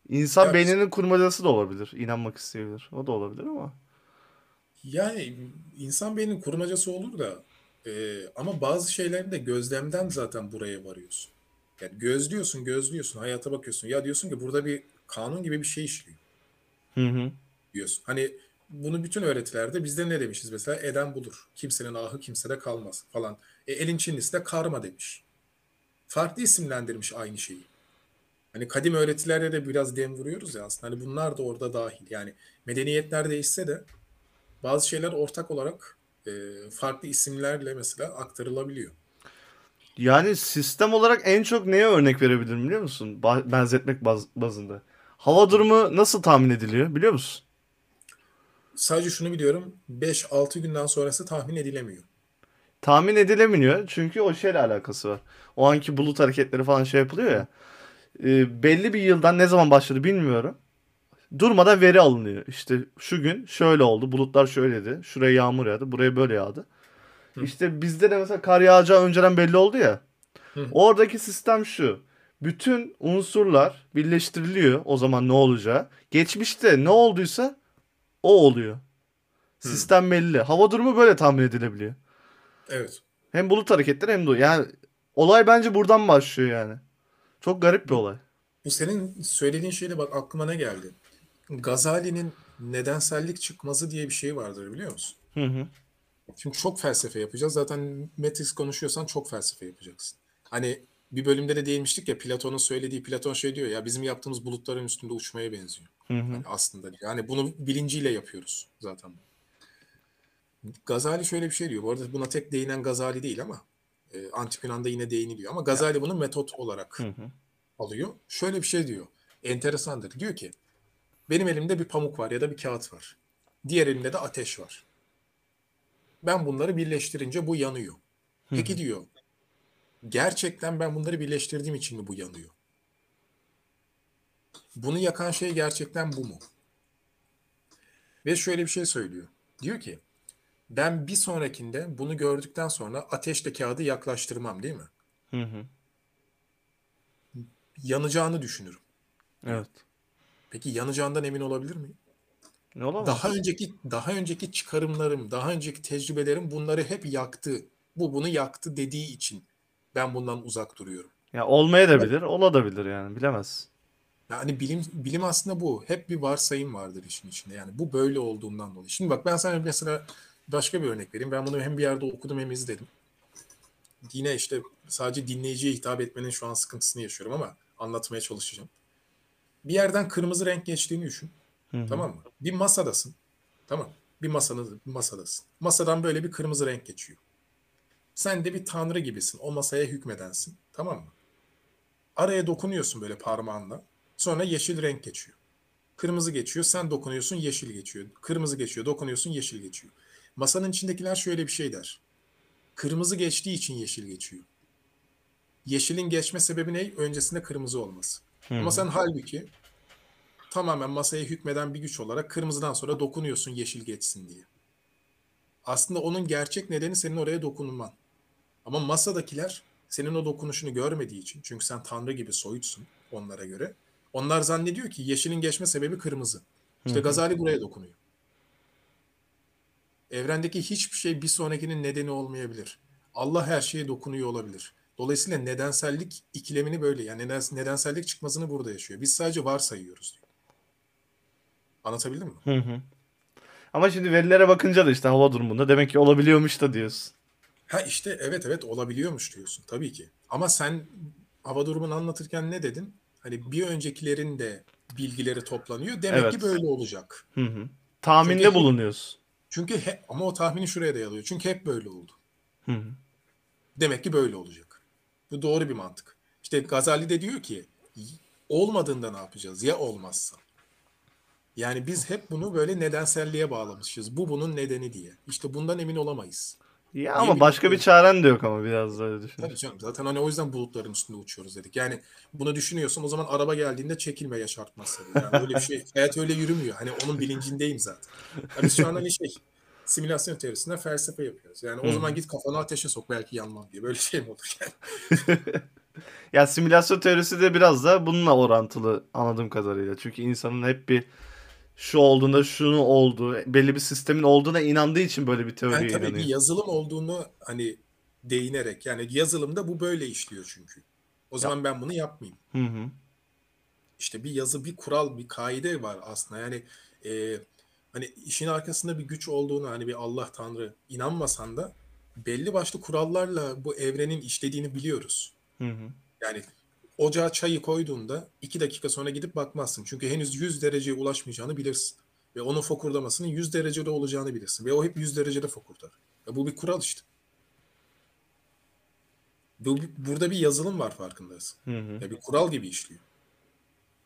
İnsan Evet. beyninin kurmacası da olabilir. İnanmak isteyebilir. O da olabilir ama. Yani insan beyninin kurmacası olur da e, ama bazı şeylerin de gözlemden zaten buraya varıyorsun. Yani gözlüyorsun, gözlüyorsun, hayata bakıyorsun. Ya diyorsun ki burada bir kanun gibi bir şey işliyor Hı hı. diyorsun. Hani bunu bütün öğretilerde bizde ne demişiz mesela? Eden bulur. Kimsenin ahı kimsede kalmaz falan. E, Elin Çinlisi de karma demiş. Farklı isimlendirmiş aynı şeyi. Hani kadim öğretilerde de biraz dem vuruyoruz ya aslında. Hani bunlar da orada dahil. Yani medeniyetler değişse de bazı şeyler ortak olarak e, farklı isimlerle mesela aktarılabiliyor. Yani sistem olarak en çok neye örnek verebilirim biliyor musun? Benzetmek baz- bazında. Hava durumu nasıl tahmin ediliyor biliyor musun? Sadece şunu biliyorum. 5-6 günden sonrası tahmin edilemiyor. Tahmin edilemiyor çünkü o şeyle alakası var. O anki bulut hareketleri falan şey yapılıyor ya. Ee, belli bir yıldan ne zaman başladı bilmiyorum. Durmadan veri alınıyor. İşte şu gün şöyle oldu. Bulutlar şöyleydi. Şuraya yağmur yağdı. Buraya böyle yağdı. Hı. İşte bizde de mesela kar yağacağı önceden belli oldu ya. Hı. Oradaki sistem şu. Bütün unsurlar birleştiriliyor. O zaman ne olacağı. Geçmişte ne olduysa o oluyor. Hı. Sistem belli. Hava durumu böyle tahmin edilebiliyor. Evet. Hem bulut hareketleri hem de. Yani olay bence buradan başlıyor yani. Çok garip bir olay. Bu senin söylediğin şeyle bak aklıma ne geldi? Gazali'nin nedensellik çıkmazı diye bir şey vardır biliyor musun? Hı hı. Şimdi çok felsefe yapacağız. Zaten Matrix konuşuyorsan çok felsefe yapacaksın. Hani bir bölümde de değinmiştik ya Platon'un söylediği Platon şey diyor ya bizim yaptığımız bulutların üstünde uçmaya benziyor. Hı hı. Yani aslında. Yani bunu bilinciyle yapıyoruz zaten. Gazali şöyle bir şey diyor. Bu arada buna tek değinen Gazali değil ama e, Antik Yunan'da yine değiniliyor. Ama Gazali bunu metot olarak Hı hı. alıyor. Şöyle bir şey diyor. Enteresandır. Diyor ki benim elimde bir pamuk var ya da bir kağıt var. Diğer elimde de ateş var. Ben bunları birleştirince bu yanıyor. Peki diyor. Gerçekten ben bunları birleştirdiğim için mi bu yanıyor? Bunu yakan şey gerçekten bu mu? Ve şöyle bir şey söylüyor. Diyor ki ben bir sonrakinde bunu gördükten sonra ateşle kağıdı yaklaştırmam değil mi? Hı hı. Yanacağını düşünürüm. Evet. Peki yanacağından emin olabilir miyim? Ne olamaz? Daha önceki daha önceki çıkarımlarım, daha önceki tecrübelerim bunları hep yaktı. Bu bunu yaktı dediği için ben bundan uzak duruyorum. Ya olmaya da bilir, ola da bilir yani bilemez. Yani bilim bilim aslında bu. Hep bir varsayım vardır işin içinde. Yani bu böyle olduğundan dolayı. Şimdi bak ben sana mesela başka bir örnek vereyim. Ben bunu hem bir yerde okudum hem izledim. Yine işte sadece dinleyiciye hitap etmenin şu an sıkıntısını yaşıyorum ama anlatmaya çalışacağım. Bir yerden kırmızı renk geçtiğini düşün. Hı hı. Tamam mı? Bir masadasın. Tamam. Bir masanın masadasın. Masadan böyle bir kırmızı renk geçiyor. Sen de bir tanrı gibisin. O masaya hükmedensin. Tamam mı? Araya dokunuyorsun böyle parmağınla. Sonra yeşil renk geçiyor. Kırmızı geçiyor. Sen dokunuyorsun yeşil geçiyor. Kırmızı geçiyor. Dokunuyorsun yeşil geçiyor. Masanın içindekiler şöyle bir şey der. Kırmızı geçtiği için yeşil geçiyor. Yeşilin geçme sebebi ne? Öncesinde kırmızı olması. Hı Ama hı. sen halbuki tamamen masaya hükmeden bir güç olarak kırmızıdan sonra dokunuyorsun yeşil geçsin diye. Aslında onun gerçek nedeni senin oraya dokunman. Ama masadakiler senin o dokunuşunu görmediği için çünkü sen tanrı gibi soyutsun onlara göre. Onlar zannediyor ki yeşilin geçme sebebi kırmızı. İşte Hı hı. Gazali buraya dokunuyor. Evrendeki hiçbir şey bir sonrakinin nedeni olmayabilir. Allah her şeye dokunuyor olabilir. Dolayısıyla nedensellik ikilemini böyle yani neden, nedensellik çıkmazını burada yaşıyor. Biz sadece varsayıyoruz diyor. Anlatabildim mi? Hı hı. Ama şimdi verilere bakınca da işte hava durumunda demek ki olabiliyormuş da diyorsun. Ha işte evet evet olabiliyormuş diyorsun tabii ki. Ama sen hava durumunu anlatırken ne dedin? Hani bir öncekilerin de bilgileri toplanıyor. Demek Evet. ki böyle olacak. Hı hı. Tahminde Çünkü- bulunuyorsun. Çünkü he, ama o tahmini şuraya dayalıyor. Çünkü hep böyle oldu. Hı hı. Demek ki böyle olacak. Bu doğru bir mantık. İşte Gazali de diyor ki olmadığında ne yapacağız? Ya olmazsa? Yani biz hep bunu böyle nedenselliğe bağlamışız. Bu bunun nedeni diye. İşte bundan emin olamayız. Ya Niye ama başka bir çaren de yok ama biraz da öyle düşün. Tabii canım. Zaten hani o yüzden bulutların üstünde uçuyoruz dedik. Yani bunu düşünüyorsun o zaman araba geldiğinde çekilme ya çarpmazsa. diye. Yani öyle bir şey. Hayat öyle yürümüyor. Hani onun bilincindeyim zaten. Ya biz şu an hani şey simülasyon teorisinden felsefe yapıyoruz. Yani o Hı. zaman git kafanı ateşe sok belki yanmam diye. Böyle şey mi olur yani? Ya simülasyon teorisi de biraz da bununla orantılı anladığım kadarıyla. Çünkü insanın hep bir şu olduğunda şunu oldu, belli bir sistemin olduğuna inandığı için böyle bir teoriye Yani tabii bir inanıyor. yazılım olduğunu hani değinerek yani yazılımda bu böyle işliyor çünkü. O zaman ben bunu yapmayayım. Hı hı. İşte bir yazı, bir kural, bir kaide var aslında. Yani e, hani işin arkasında bir güç olduğunu hani bir Allah Tanrı inanmasan da belli başlı kurallarla bu evrenin işlediğini biliyoruz. Hı hı. Yani ocağa çayı koyduğunda iki dakika sonra gidip bakmazsın. Çünkü henüz 100 dereceye ulaşmayacağını bilirsin. Ve onun fokurdamasının 100 derecede olacağını bilirsin. Ve o hep 100 derecede fokurdar. Ya bu bir kural işte. Bu, burada bir yazılım var farkındaysan. Hı hı. Ya bir kural gibi işliyor.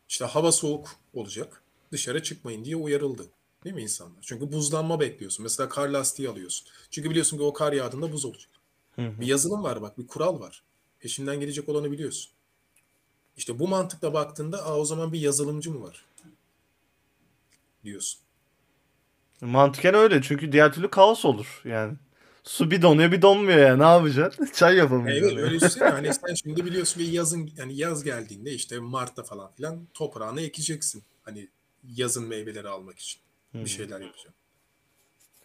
İşte hava soğuk olacak. Dışarı çıkmayın diye uyarıldı. Değil mi insanlar? Çünkü buzlanma bekliyorsun. Mesela kar lastiği alıyorsun. Çünkü biliyorsun ki o kar yağdığında buz olacak. Hı hı. Bir yazılım var bak, bir kural var. Peşinden gelecek olanı biliyorsun. İşte bu mantıkla baktığında Aa, o zaman bir yazılımcı mı var? Diyorsun. Mantıken öyle çünkü diğer türlü kaos olur yani. Su bir donuyor bir donmuyor ya ne yapacaksın? Çay yapamayacaksın. Evet öyle düşünsene. Hani sen şimdi biliyorsun ki yazın yani yaz geldiğinde işte Mart'ta falan filan toprağını ekeceksin. Hani yazın meyveleri almak için. Bir şeyler yapacağım.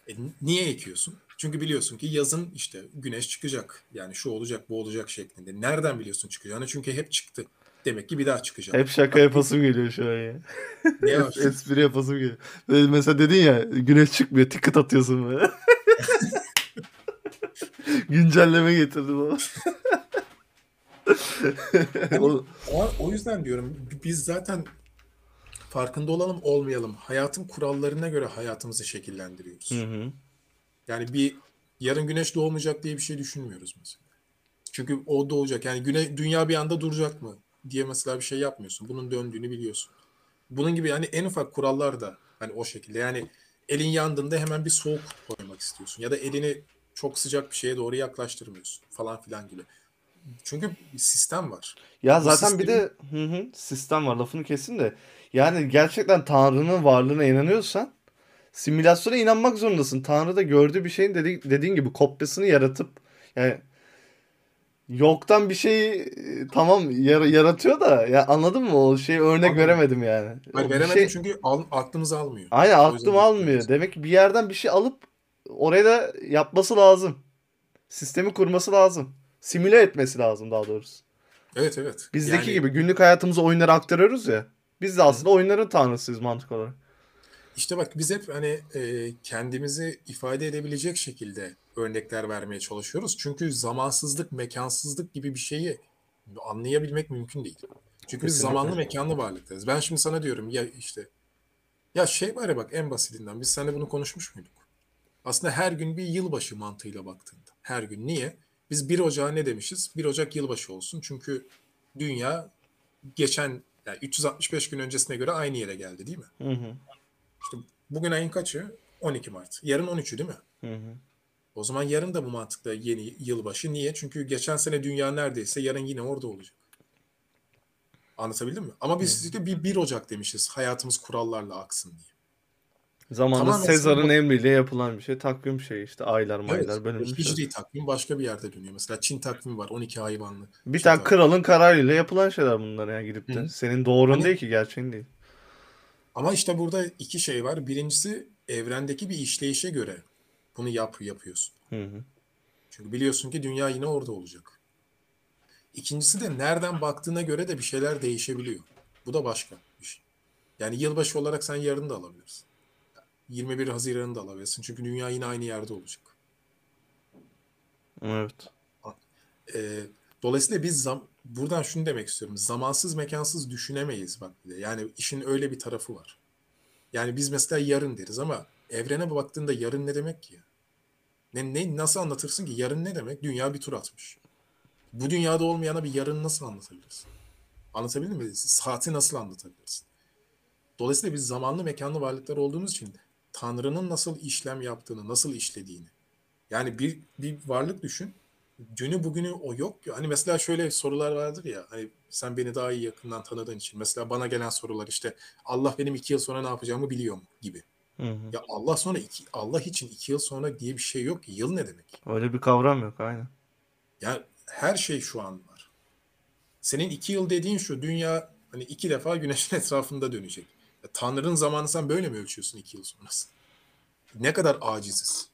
E, niye ekiyorsun? Çünkü biliyorsun ki yazın işte güneş çıkacak. Yani şu olacak, bu olacak şeklinde. Nereden biliyorsun çıkacağını? Çünkü hep çıktı. Demek ki bir daha çıkacak. Hep şaka yapasım geliyor şu an ya. Ne var? Espri yapasım geliyor. Böyle mesela dedin ya güneş çıkmıyor ticket atıyorsun böyle. Güncelleme getirdim ama. O- O, o yüzden diyorum biz zaten farkında olalım olmayalım. Hayatın kurallarına göre hayatımızı şekillendiriyoruz. Hı hı. Yani bir yarın güneş doğmayacak diye bir şey düşünmüyoruz mesela. Çünkü o doğacak. Yani güne, dünya bir anda duracak mı diye mesela bir şey yapmıyorsun. Bunun döndüğünü biliyorsun. Bunun gibi yani en ufak kurallar da hani o şekilde. Yani elin yandığında hemen bir soğuk koymak istiyorsun. Ya da elini çok sıcak bir şeye doğru yaklaştırmıyorsun falan filan gibi. Çünkü bir sistem var. Ya Bu zaten bir de hı hı, sistem var lafını kesin de. Yani gerçekten Tanrı'nın varlığına inanıyorsan simülasyona inanmak zorundasın. Tanrı da gördüğü bir şeyin dedi, dediğin gibi kopyasını yaratıp yani yoktan bir şeyi e, tamam yara- yaratıyor da ya anladın mı o şeyi örnek Anladım. veremedim yani. Bir veremedim şey- çünkü al, aklımız almıyor. Aynen aklım almıyor. Demek ki bir yerden bir şey alıp oraya da yapması lazım. Sistemi kurması lazım. Simüle etmesi lazım daha doğrusu. Evet evet. Bizdeki Yani gibi günlük hayatımıza oyunları aktarıyoruz ya. Biz de aslında oyunların tanrısıyız mantık olarak. işte bak biz hep hani e, kendimizi ifade edebilecek şekilde örnekler vermeye çalışıyoruz. Çünkü zamansızlık, mekansızlık gibi bir şeyi anlayabilmek mümkün değil. Çünkü biz zamanlı mekanlı varlıklarız. Ben şimdi sana diyorum ya işte ya şey var ya bak en basitinden biz seninle bunu konuşmuş muyduk? Aslında her gün bir yılbaşı mantığıyla baktığında. Her gün. Niye? Biz 1 Ocak'a ne demişiz? 1 Ocak yılbaşı olsun. Çünkü dünya geçen yani 365 gün öncesine göre aynı yere geldi değil mi? Hı hı. İşte bugün ayın kaçı? 12 Mart. Yarın 13'ü değil mi? Hı hı. O zaman yarın da bu mantıkla yeni yılbaşı. Niye? Çünkü geçen sene dünya neredeyse yarın yine orada olacak. Anlatabildim mi? Ama biz işte bir 1 Ocak demişiz. Hayatımız kurallarla aksın diye. Zamanında Tamamen Sezar'ın aslında- emriyle yapılan bir şey. Takvim şey işte aylar maylar Evet, bölünmüş. hicri takvim başka bir yerde dönüyor. Mesela Çin takvimi var 12 hayvanlı. Bir Çin tane takvimi. kralın kararıyla yapılan şeyler bunlar yani gidip de. Hı. Senin doğrun Hani- değil ki gerçeğin değil. Ama işte burada iki şey var. Birincisi evrendeki bir işleyişe göre bunu yap yapıyorsun. Hı hı. Çünkü biliyorsun ki dünya yine orada olacak. İkincisi de nereden baktığına göre de bir şeyler değişebiliyor. Bu da başka bir şey. Yani yılbaşı olarak sen yarın da alabilirsin. 21 Haziran'ı da alabilirsin. Çünkü dünya yine aynı yerde olacak. Evet. Ee, dolayısıyla biz zam buradan şunu demek istiyorum. Zamansız mekansız düşünemeyiz bak bir de. Yani işin öyle bir tarafı var. Yani biz mesela yarın deriz ama evrene baktığında yarın ne demek ki? Ne, ne nasıl anlatırsın ki? Yarın ne demek? Dünya bir tur atmış. Bu dünyada olmayana bir yarın nasıl anlatabilirsin? Anlatabildim mi? Saati nasıl anlatabilirsin? Dolayısıyla biz zamanlı mekanlı varlıklar olduğumuz için Tanrı'nın nasıl işlem yaptığını, nasıl işlediğini. Yani bir, bir varlık düşün. Dünü bugünü o yok. Hani mesela şöyle sorular vardır ya. Hani sen beni daha iyi yakından tanıdığın için. Mesela bana gelen sorular işte Allah benim iki yıl sonra ne yapacağımı biliyor mu gibi. Hı hı. Ya Allah sonra iki, Allah için iki yıl sonra diye bir şey yok. Yıl ne demek? Öyle bir kavram yok aynen. Ya her şey şu an var. Senin iki yıl dediğin şu dünya hani iki defa güneşin etrafında dönecek. Tanrı'nın zamanı sen böyle mi ölçüyorsun iki yıl sonrası? Ne kadar aciziz.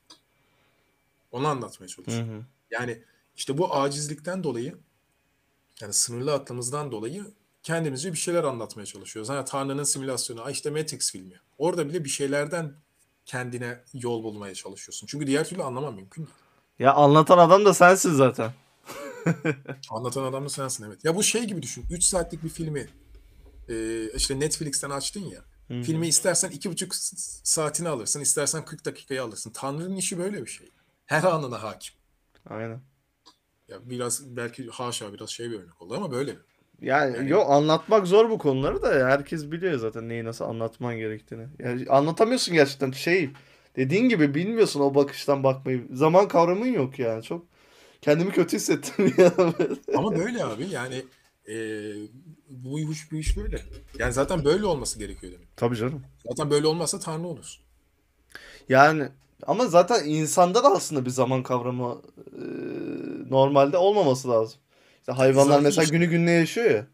Onu anlatmaya Hı çalışıyorum. hı. Yani işte bu acizlikten dolayı yani sınırlı aklımızdan dolayı kendimizce bir şeyler anlatmaya çalışıyoruz. Hani Tanrı'nın simülasyonu, "Ay işte Matrix filmi. Orada bile bir şeylerden kendine yol bulmaya çalışıyorsun. Çünkü diğer türlü anlamam mümkün değil. Ya anlatan adam da sensin zaten. Anlatan adam da sensin evet. Ya bu şey gibi düşün. 3 saatlik bir filmi e, işte Netflix'ten açtın ya. Hı hı. Filmi istersen iki buçuk saatini alırsın, istersen 40 dakikayı alırsın. Tanrı'nın işi böyle bir şey. Her anına hakim. Aynen. Ya biraz belki haşa biraz şey bir örnek oldu ama böyle. Yani, Yani- yok anlatmak zor bu konuları da herkes biliyor zaten neyi nasıl anlatman gerektiğini. Yani anlatamıyorsun gerçekten şey. Dediğin gibi bilmiyorsun o bakıştan bakmayı. Zaman kavramın yok yani. Çok kendimi kötü hissettim. Ama böyle abi yani e, bu iş bu iş böyle. Yani zaten böyle olması gerekiyor demek. Tabii canım. Zaten böyle olmazsa Tanrı olursun. Yani ama zaten insanda da aslında bir zaman kavramı e, normalde olmaması lazım. İşte hayvanlar Zaten mesela işte- günü gününe yaşıyor ya.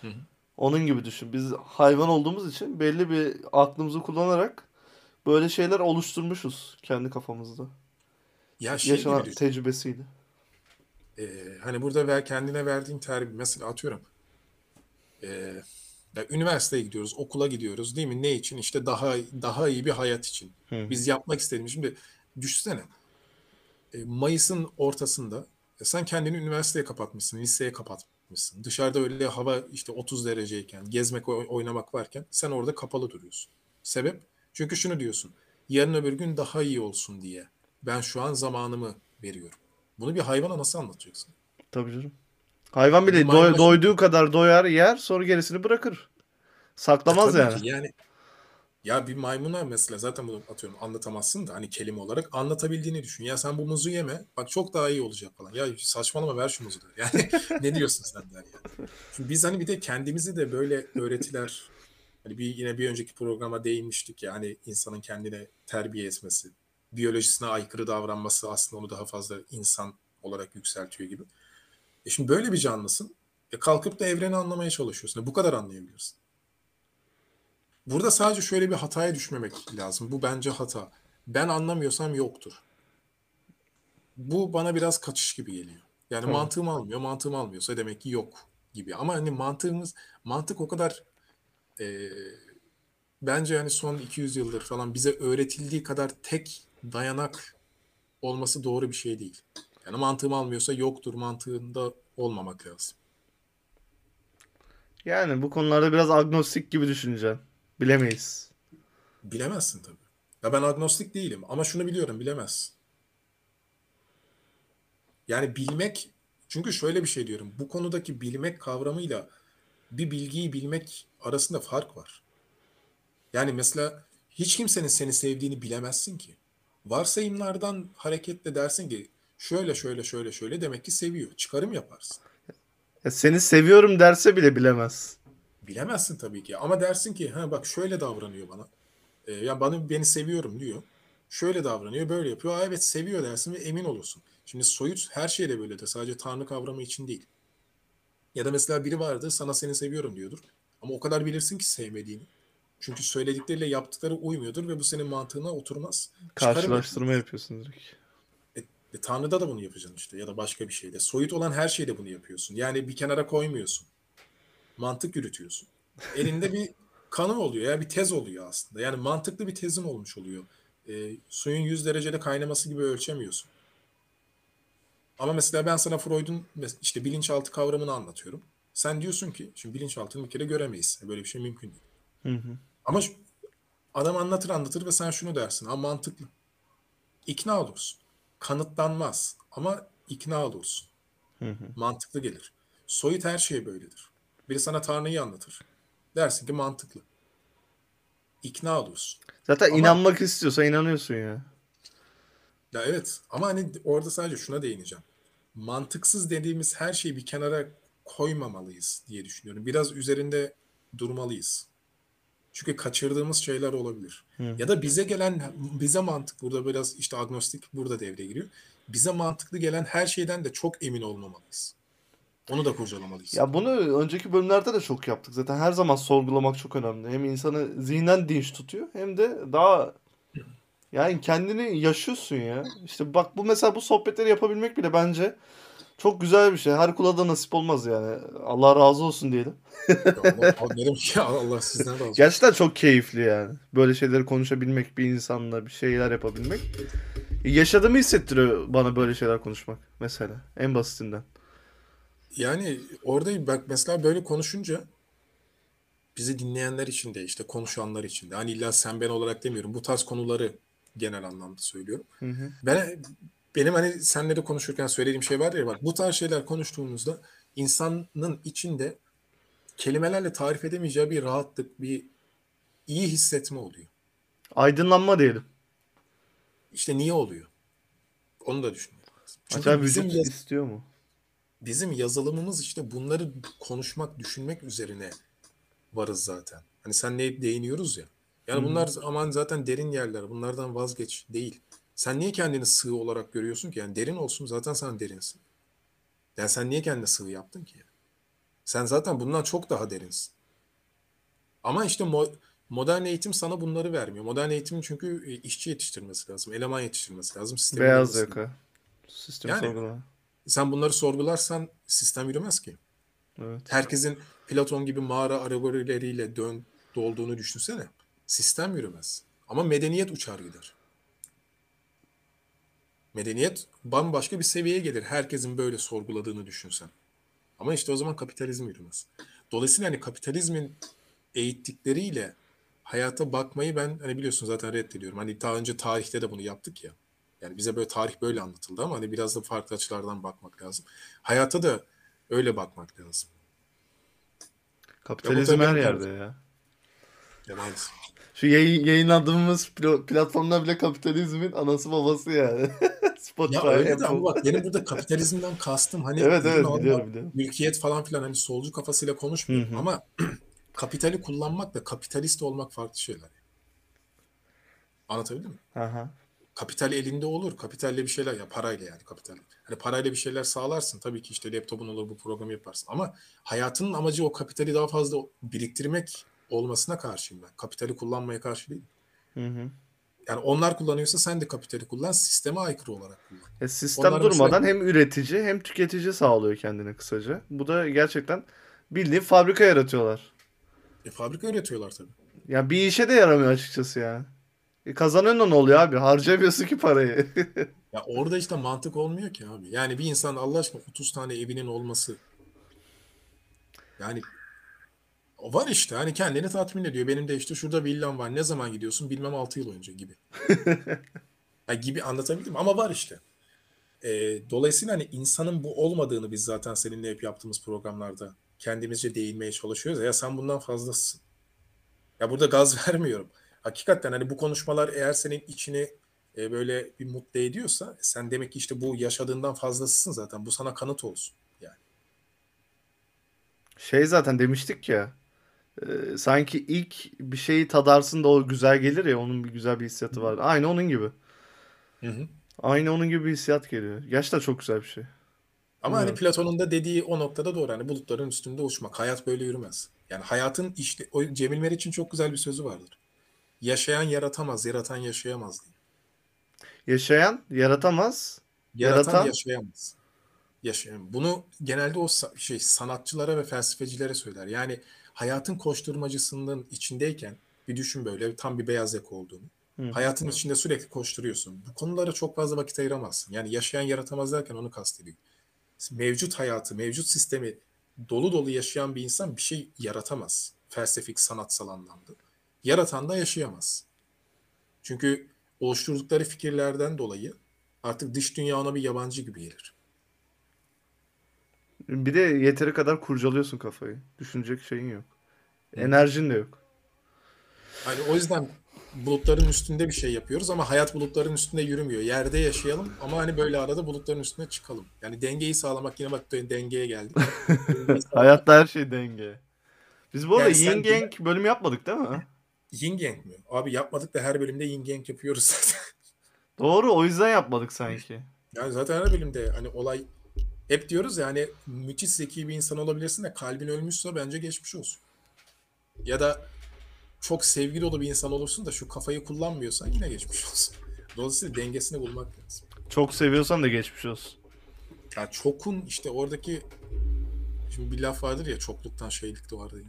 Hı hı. Onun gibi düşün. Biz hayvan olduğumuz için belli bir aklımızı kullanarak böyle şeyler oluşturmuşuz kendi kafamızda. Ya şey Yaşanan tecrübesiyle. Ee, hani burada ver, kendine verdiğin terbiye mesela atıyorum ee, ya üniversiteye gidiyoruz, okula gidiyoruz değil mi? Ne için? İşte daha daha iyi bir hayat için. Hı. Biz yapmak istediğimiz. Şimdi düşünsene. e, Mayıs'ın ortasında e, sen kendini üniversiteye kapatmışsın, liseye kapatmışsın. Dışarıda öyle hava işte 30 dereceyken, gezmek, oy- oynamak varken sen orada kapalı duruyorsun. Sebep? Çünkü şunu diyorsun. Yarın öbür gün daha iyi olsun diye. Ben şu an zamanımı veriyorum. Bunu bir hayvana nasıl anlatacaksın? Tabii canım. Hayvan bile maymun- doyduğu kadar doyar, yer, sonra gerisini bırakır. Saklamaz yani. ki yani. Ya bir maymuna mesela zaten bunu atıyorum anlatamazsın da hani kelime olarak anlatabildiğini düşün. Ya sen bu muzu yeme bak çok daha iyi olacak falan. Ya saçmalama ver şu muzu. Yani ne diyorsun sen der yani. Çünkü biz hani bir de kendimizi de böyle öğretiler hani bir yine bir önceki programa değinmiştik ya hani insanın kendine terbiye etmesi, biyolojisine aykırı davranması aslında onu daha fazla insan olarak yükseltiyor gibi. E şimdi böyle bir canlısın. E kalkıp da evreni anlamaya çalışıyorsun. E bu kadar anlayabilirsin. Burada sadece şöyle bir hataya düşmemek lazım. Bu bence hata. Ben anlamıyorsam yoktur. Bu bana biraz kaçış gibi geliyor. Yani Tabii. mantığım almıyor, mantığım almıyorsa demek ki yok gibi. Ama hani mantığımız, mantık o kadar e, bence hani son 200 yıldır falan bize öğretildiği kadar tek dayanak olması doğru bir şey değil. Yani mantığım almıyorsa yoktur mantığında olmamak lazım. Yani bu konularda biraz agnostik gibi düşüneceksin. Bilemeyiz. Bilemezsin tabii. Ya ben agnostik değilim ama şunu biliyorum bilemezsin. Yani bilmek çünkü şöyle bir şey diyorum. Bu konudaki bilmek kavramıyla bir bilgiyi bilmek arasında fark var. Yani mesela hiç kimsenin seni sevdiğini bilemezsin ki. Varsayımlardan hareketle dersin ki şöyle şöyle şöyle şöyle demek ki seviyor. Çıkarım yaparsın. Ya seni seviyorum derse bile bilemez. Bilemezsin tabii ki ama dersin ki ha bak şöyle davranıyor bana. Ee, ya bana beni seviyorum diyor. Şöyle davranıyor, böyle yapıyor. Aa, evet seviyor dersin ve emin olursun. Şimdi soyut her şeyde böyledir. Sadece Tanrı kavramı için değil. Ya da mesela biri vardır sana seni seviyorum diyordur. Ama o kadar bilirsin ki sevmediğini. Çünkü söyledikleriyle yaptıkları uymuyordur ve bu senin mantığına oturmaz. Karşılaştırma yapıyorsun direkt. E, Tanrı'da da bunu yapacaksın işte ya da başka bir şeyde. Soyut olan her şeyde bunu yapıyorsun. Yani bir kenara koymuyorsun. Mantık yürütüyorsun. Elinde bir kanı oluyor ya bir tez oluyor aslında. Yani mantıklı bir tezin olmuş oluyor. E, suyun 100 derecede kaynaması gibi ölçemiyorsun. Ama mesela ben sana Freud'un işte bilinçaltı kavramını anlatıyorum. Sen diyorsun ki şimdi bilinçaltını bir kere göremeyiz. Böyle bir şey mümkün değil. Hı hı. Ama adam anlatır anlatır ve sen şunu dersin. Ama mantıklı. İkna olursun. Kanıtlanmaz ama ikna olursun. Hı hı. Mantıklı gelir. Soyut her şey böyledir. Biri sana Tanrı'yı anlatır. Dersin ki mantıklı. İkna olursun. Zaten Ama- inanmak istiyorsa inanıyorsun ya. Ya evet ama hani orada sadece şuna değineceğim. Mantıksız dediğimiz her şeyi bir kenara koymamalıyız diye düşünüyorum. Biraz üzerinde durmalıyız. Çünkü kaçırdığımız şeyler olabilir. Hı. Ya da bize gelen, bize mantık burada biraz işte agnostik burada devreye giriyor. Bize mantıklı gelen her şeyden de çok emin olmamalıyız. Onu da kurcalamalıyız. Ya bunu önceki bölümlerde de çok yaptık. Zaten her zaman sorgulamak çok önemli. Hem insanı zihnen dinç tutuyor hem de daha yani kendini yaşıyorsun ya. İşte bak bu mesela bu sohbetleri yapabilmek bile bence çok güzel bir şey. Her kula da nasip olmaz yani. Allah razı olsun diyelim. Allah, ki Allah sizden razı olsun. Gerçekten çok keyifli yani. Böyle şeyleri konuşabilmek, bir insanla bir şeyler yapabilmek. Yaşadığımı hissettiriyor bana böyle şeyler konuşmak mesela. En basitinden. Yani orada bak mesela böyle konuşunca bizi dinleyenler için de işte konuşanlar için de hani illa sen ben olarak demiyorum bu tarz konuları genel anlamda söylüyorum. Hı hı. Ben benim hani senle de konuşurken söylediğim şey var ya bak bu tarz şeyler konuştuğumuzda insanın içinde kelimelerle tarif edemeyeceği bir rahatlık, bir iyi hissetme oluyor. Aydınlanma diyelim. İşte niye oluyor? Onu da düşünüyorum. Çünkü Acaba bizim vücut yaz- istiyor mu? bizim yazılımımız işte bunları konuşmak, düşünmek üzerine varız zaten. Hani senle hep değiniyoruz ya. Yani hı. bunlar aman zaten derin yerler. Bunlardan vazgeç değil. Sen niye kendini sığ olarak görüyorsun ki? Yani derin olsun zaten sen derinsin. Yani sen niye kendini sığ yaptın ki? Sen zaten bundan çok daha derinsin. Ama işte mo- modern eğitim sana bunları vermiyor. Modern eğitimin çünkü e, işçi yetiştirmesi lazım, eleman yetiştirmesi lazım, sistemi Beyaz yaka. Sistem Yani- sorgulama. Sen bunları sorgularsan sistem yürümez ki. Evet. Herkesin Platon gibi mağara alegorileri dön dolduğunu düşünsene. Sistem yürümez. Ama medeniyet uçar gider. Medeniyet bambaşka bir seviyeye gelir. Herkesin böyle sorguladığını düşünsen. Ama işte o zaman kapitalizm yürümez. Dolayısıyla hani kapitalizmin eğittikleriyle hayata bakmayı ben hani biliyorsun zaten reddediyorum. Hani daha önce tarihte de bunu yaptık ya. Yani bize böyle tarih böyle anlatıldı ama hani biraz da farklı açılardan bakmak lazım. Hayata da öyle bakmak lazım. Kapitalizm her yerde ya. Ya maalesef. Şu yayın, yayınladığımız plo- platformlar bile kapitalizmin anası babası yani. Spotify, Ya öyle de ama bak benim burada kapitalizmden kastım hani Evet evet normal biliyorum biliyorum. mülkiyet falan filan hani solcu kafasıyla konuşmuyorum Hı hı. ama kapitali kullanmakla kapitalist olmak farklı şeyler. Anlatabildim mi? Aha. Kapital elinde olur. Kapitalle bir şeyler ya parayla yani kapital. Hani parayla bir şeyler sağlarsın. Tabii ki işte laptopun olur bu programı yaparsın. Ama hayatının amacı o kapitali daha fazla biriktirmek olmasına karşıyım ben. Kapitali kullanmaya karşı değilim. Hı hı. Yani onlar kullanıyorsa sen de kapitali kullan. Sisteme aykırı olarak kullan. E, sistem Onlar durmadan mesela- hem üretici hem tüketici sağlıyor kendine kısaca. Bu da gerçekten bildiğin fabrika yaratıyorlar. E, fabrika üretiyorlar tabii. Ya bir işe de yaramıyor açıkçası yani. E, kazanıyorsun ne oluyor abi? Harcayamıyorsun ki parayı. Ya orada işte mantık olmuyor ki abi. Yani bir insan Allah aşkına 30 tane evinin olması yani var işte hani kendini tatmin ediyor. Benim de işte şurada villam var. Ne zaman gidiyorsun? Bilmem 6 yıl önce gibi. Ya gibi anlatabildim ama var işte. Ee, dolayısıyla hani insanın bu olmadığını biz zaten seninle hep yaptığımız programlarda kendimizce değinmeye çalışıyoruz. Ya sen bundan fazlasın. Ya burada gaz vermiyorum. Hakikaten hani bu konuşmalar eğer senin içini e, böyle bir mutlu ediyorsa sen demek ki işte bu yaşadığından fazlasısın zaten. Bu sana kanıt olsun. Yani Şey zaten demiştik ya. Ee, sanki ilk bir şeyi tadarsın da o güzel gelir ya onun bir güzel bir hissiyatı var. Aynı onun gibi. Hı hı. Aynı onun gibi bir hissiyat geliyor. Gerçekten çok güzel bir şey. Ama hani Bilmiyorum. Platon'un da dediği o noktada doğru. Hani bulutların üstünde uçmak. Hayat böyle yürümez. Yani hayatın işte o Cemil Meriç'in çok güzel bir sözü vardır. Yaşayan yaratamaz, yaratan yaşayamaz diye. Yaşayan yaratamaz. Yaratan, Yaratan- yaşayamaz. Yaşayamaz. Bunu genelde o şey sanatçılara ve felsefecilere söyler. Yani hayatın koşturmacısının içindeyken bir düşün böyle tam bir beyaz yaka olduğunu. Hı. Hayatın içinde sürekli koşturuyorsun. Bu konulara çok fazla vakit ayıramazsın. Yani yaşayan yaratamaz derken onu kastediyor. Mevcut hayatı, mevcut sistemi dolu dolu yaşayan bir insan bir şey yaratamaz. Felsefik, sanatsal anlamda. Yaratan da yaşayamaz. Çünkü oluşturdukları fikirlerden dolayı artık dış dünya ona bir yabancı gibi gelir. Bir de yeteri kadar kurcalıyorsun kafayı. Düşünecek şeyin yok. Enerjin de yok. Hani o yüzden bulutların üstünde bir şey yapıyoruz ama hayat bulutların üstünde yürümüyor. Yerde yaşayalım ama hani böyle arada bulutların üstüne çıkalım. Yani dengeyi sağlamak yine bak dengeye geldik. Hayatta her şey denge. Biz bu arada Yani sen Yin Yang bölümü yapmadık değil mi? Yin Yang mi? Abi yapmadık da her bölümde Yin Yang yapıyoruz zaten. Doğru o yüzden yapmadık sanki. Yani zaten her bölümde hani olay hep diyoruz ya hani müthiş zeki bir insan olabilirsin de kalbin ölmüşse bence geçmiş olsun. Ya da çok sevgi dolu bir insan olursun da şu kafayı kullanmıyorsan yine geçmiş olsun. Dolayısıyla dengesini bulmak lazım. Çok seviyorsan da geçmiş olsun. Ya çokun işte oradaki şimdi bir laf vardır ya çokluktan şeylik de var diye.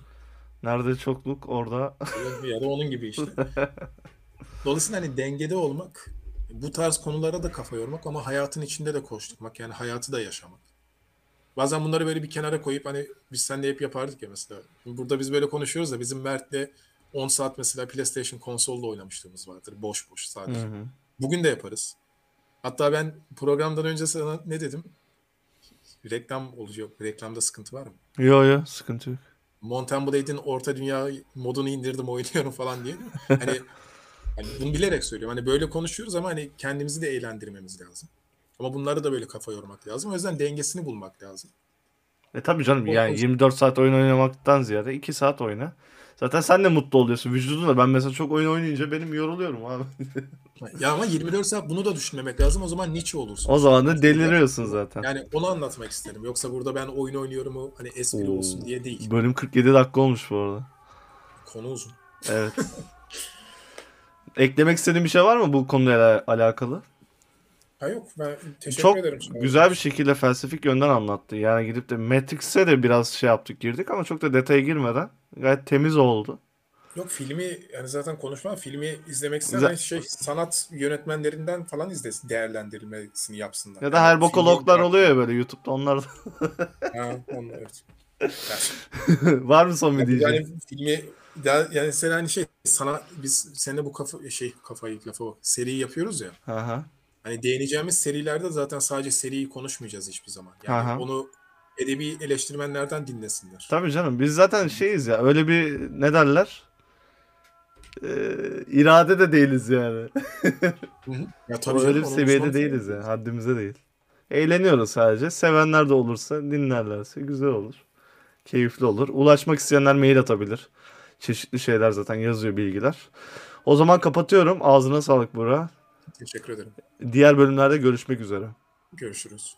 Nerede çokluk orada. ya da onun gibi işte. Dolayısıyla hani dengede olmak, bu tarz konulara da kafa yormak ama hayatın içinde de koşturmak yani hayatı da yaşamak. Bazen bunları böyle bir kenara koyup hani biz seninle hep yapardık ya mesela. Şimdi burada biz böyle konuşuyoruz da bizim Mert'le 10 saat mesela PlayStation konsolda oynamışlığımız vardır. Boş boş sadece. Hı hı. Bugün de yaparız. Hatta ben programdan önce sana ne dedim? Reklam olacak. Reklamda sıkıntı var mı? Yo yo sıkıntı yok. Mountain Blade'in orta dünya modunu indirdim oynuyorum falan diye. Hani, hani bunu bilerek söylüyorum. Hani böyle konuşuyoruz ama hani kendimizi de eğlendirmemiz lazım. Ama bunları da böyle kafa yormak lazım. O yüzden dengesini bulmak lazım. E tabii canım yani o- 24 saat oyun oynamaktan ziyade 2 saat oyna. Zaten sen de mutlu oluyorsun vücudunla. Ben mesela çok oyun oynayınca benim yoruluyorum abi. Ya ama 24 saat bunu da düşünmemek lazım. O zaman Nietzsche olursun. O zaman da deliriyorsun zaten. Yani onu anlatmak istedim. Yoksa burada ben oyun oynuyorum o hani espri Oo. olsun diye değil. Bölüm 47 dakika olmuş bu arada. Konu uzun. Evet. Eklemek istediğin bir şey var mı bu konuyla alakalı? Ha yok ben teşekkür Çok ederim. güzel bir şekilde felsefik yönden anlattı. Yani gidip de Matrix'e de biraz şey yaptık girdik ama çok da detaya girmeden gayet temiz oldu. Yok filmi yani zaten konuşma filmi izlemek isteyen şey sanat yönetmenlerinden falan izlesin değerlendirilmesini yapsınlar. Ya da Yani her bokologlar oluyor ya böyle YouTube'da onlar da. Ha, onu, evet. Yani, var mı son bir diyeceğin? yani filmi yani sen hani şey sana biz seninle bu kafa şey kafayı lafa bak seriyi yapıyoruz ya. Aha. Hani değineceğimiz serilerde zaten sadece seriyi konuşmayacağız hiçbir zaman. Yani Aha. onu edebi eleştirmenlerden dinlesinler. Tabii canım biz zaten şeyiz ya öyle bir ne derler? Ee, irade de değiliz yani. Ya O öyle bir seviyede uzmanı değiliz yani haddimize değil. Eğleniyoruz sadece. Sevenler de olursa dinlerlerse güzel olur. Keyifli olur. Ulaşmak isteyenler mail atabilir. Çeşitli şeyler zaten yazıyor bilgiler. O zaman kapatıyorum. Ağzına sağlık Burak. Teşekkür ederim. Diğer bölümlerde görüşmek üzere. Görüşürüz.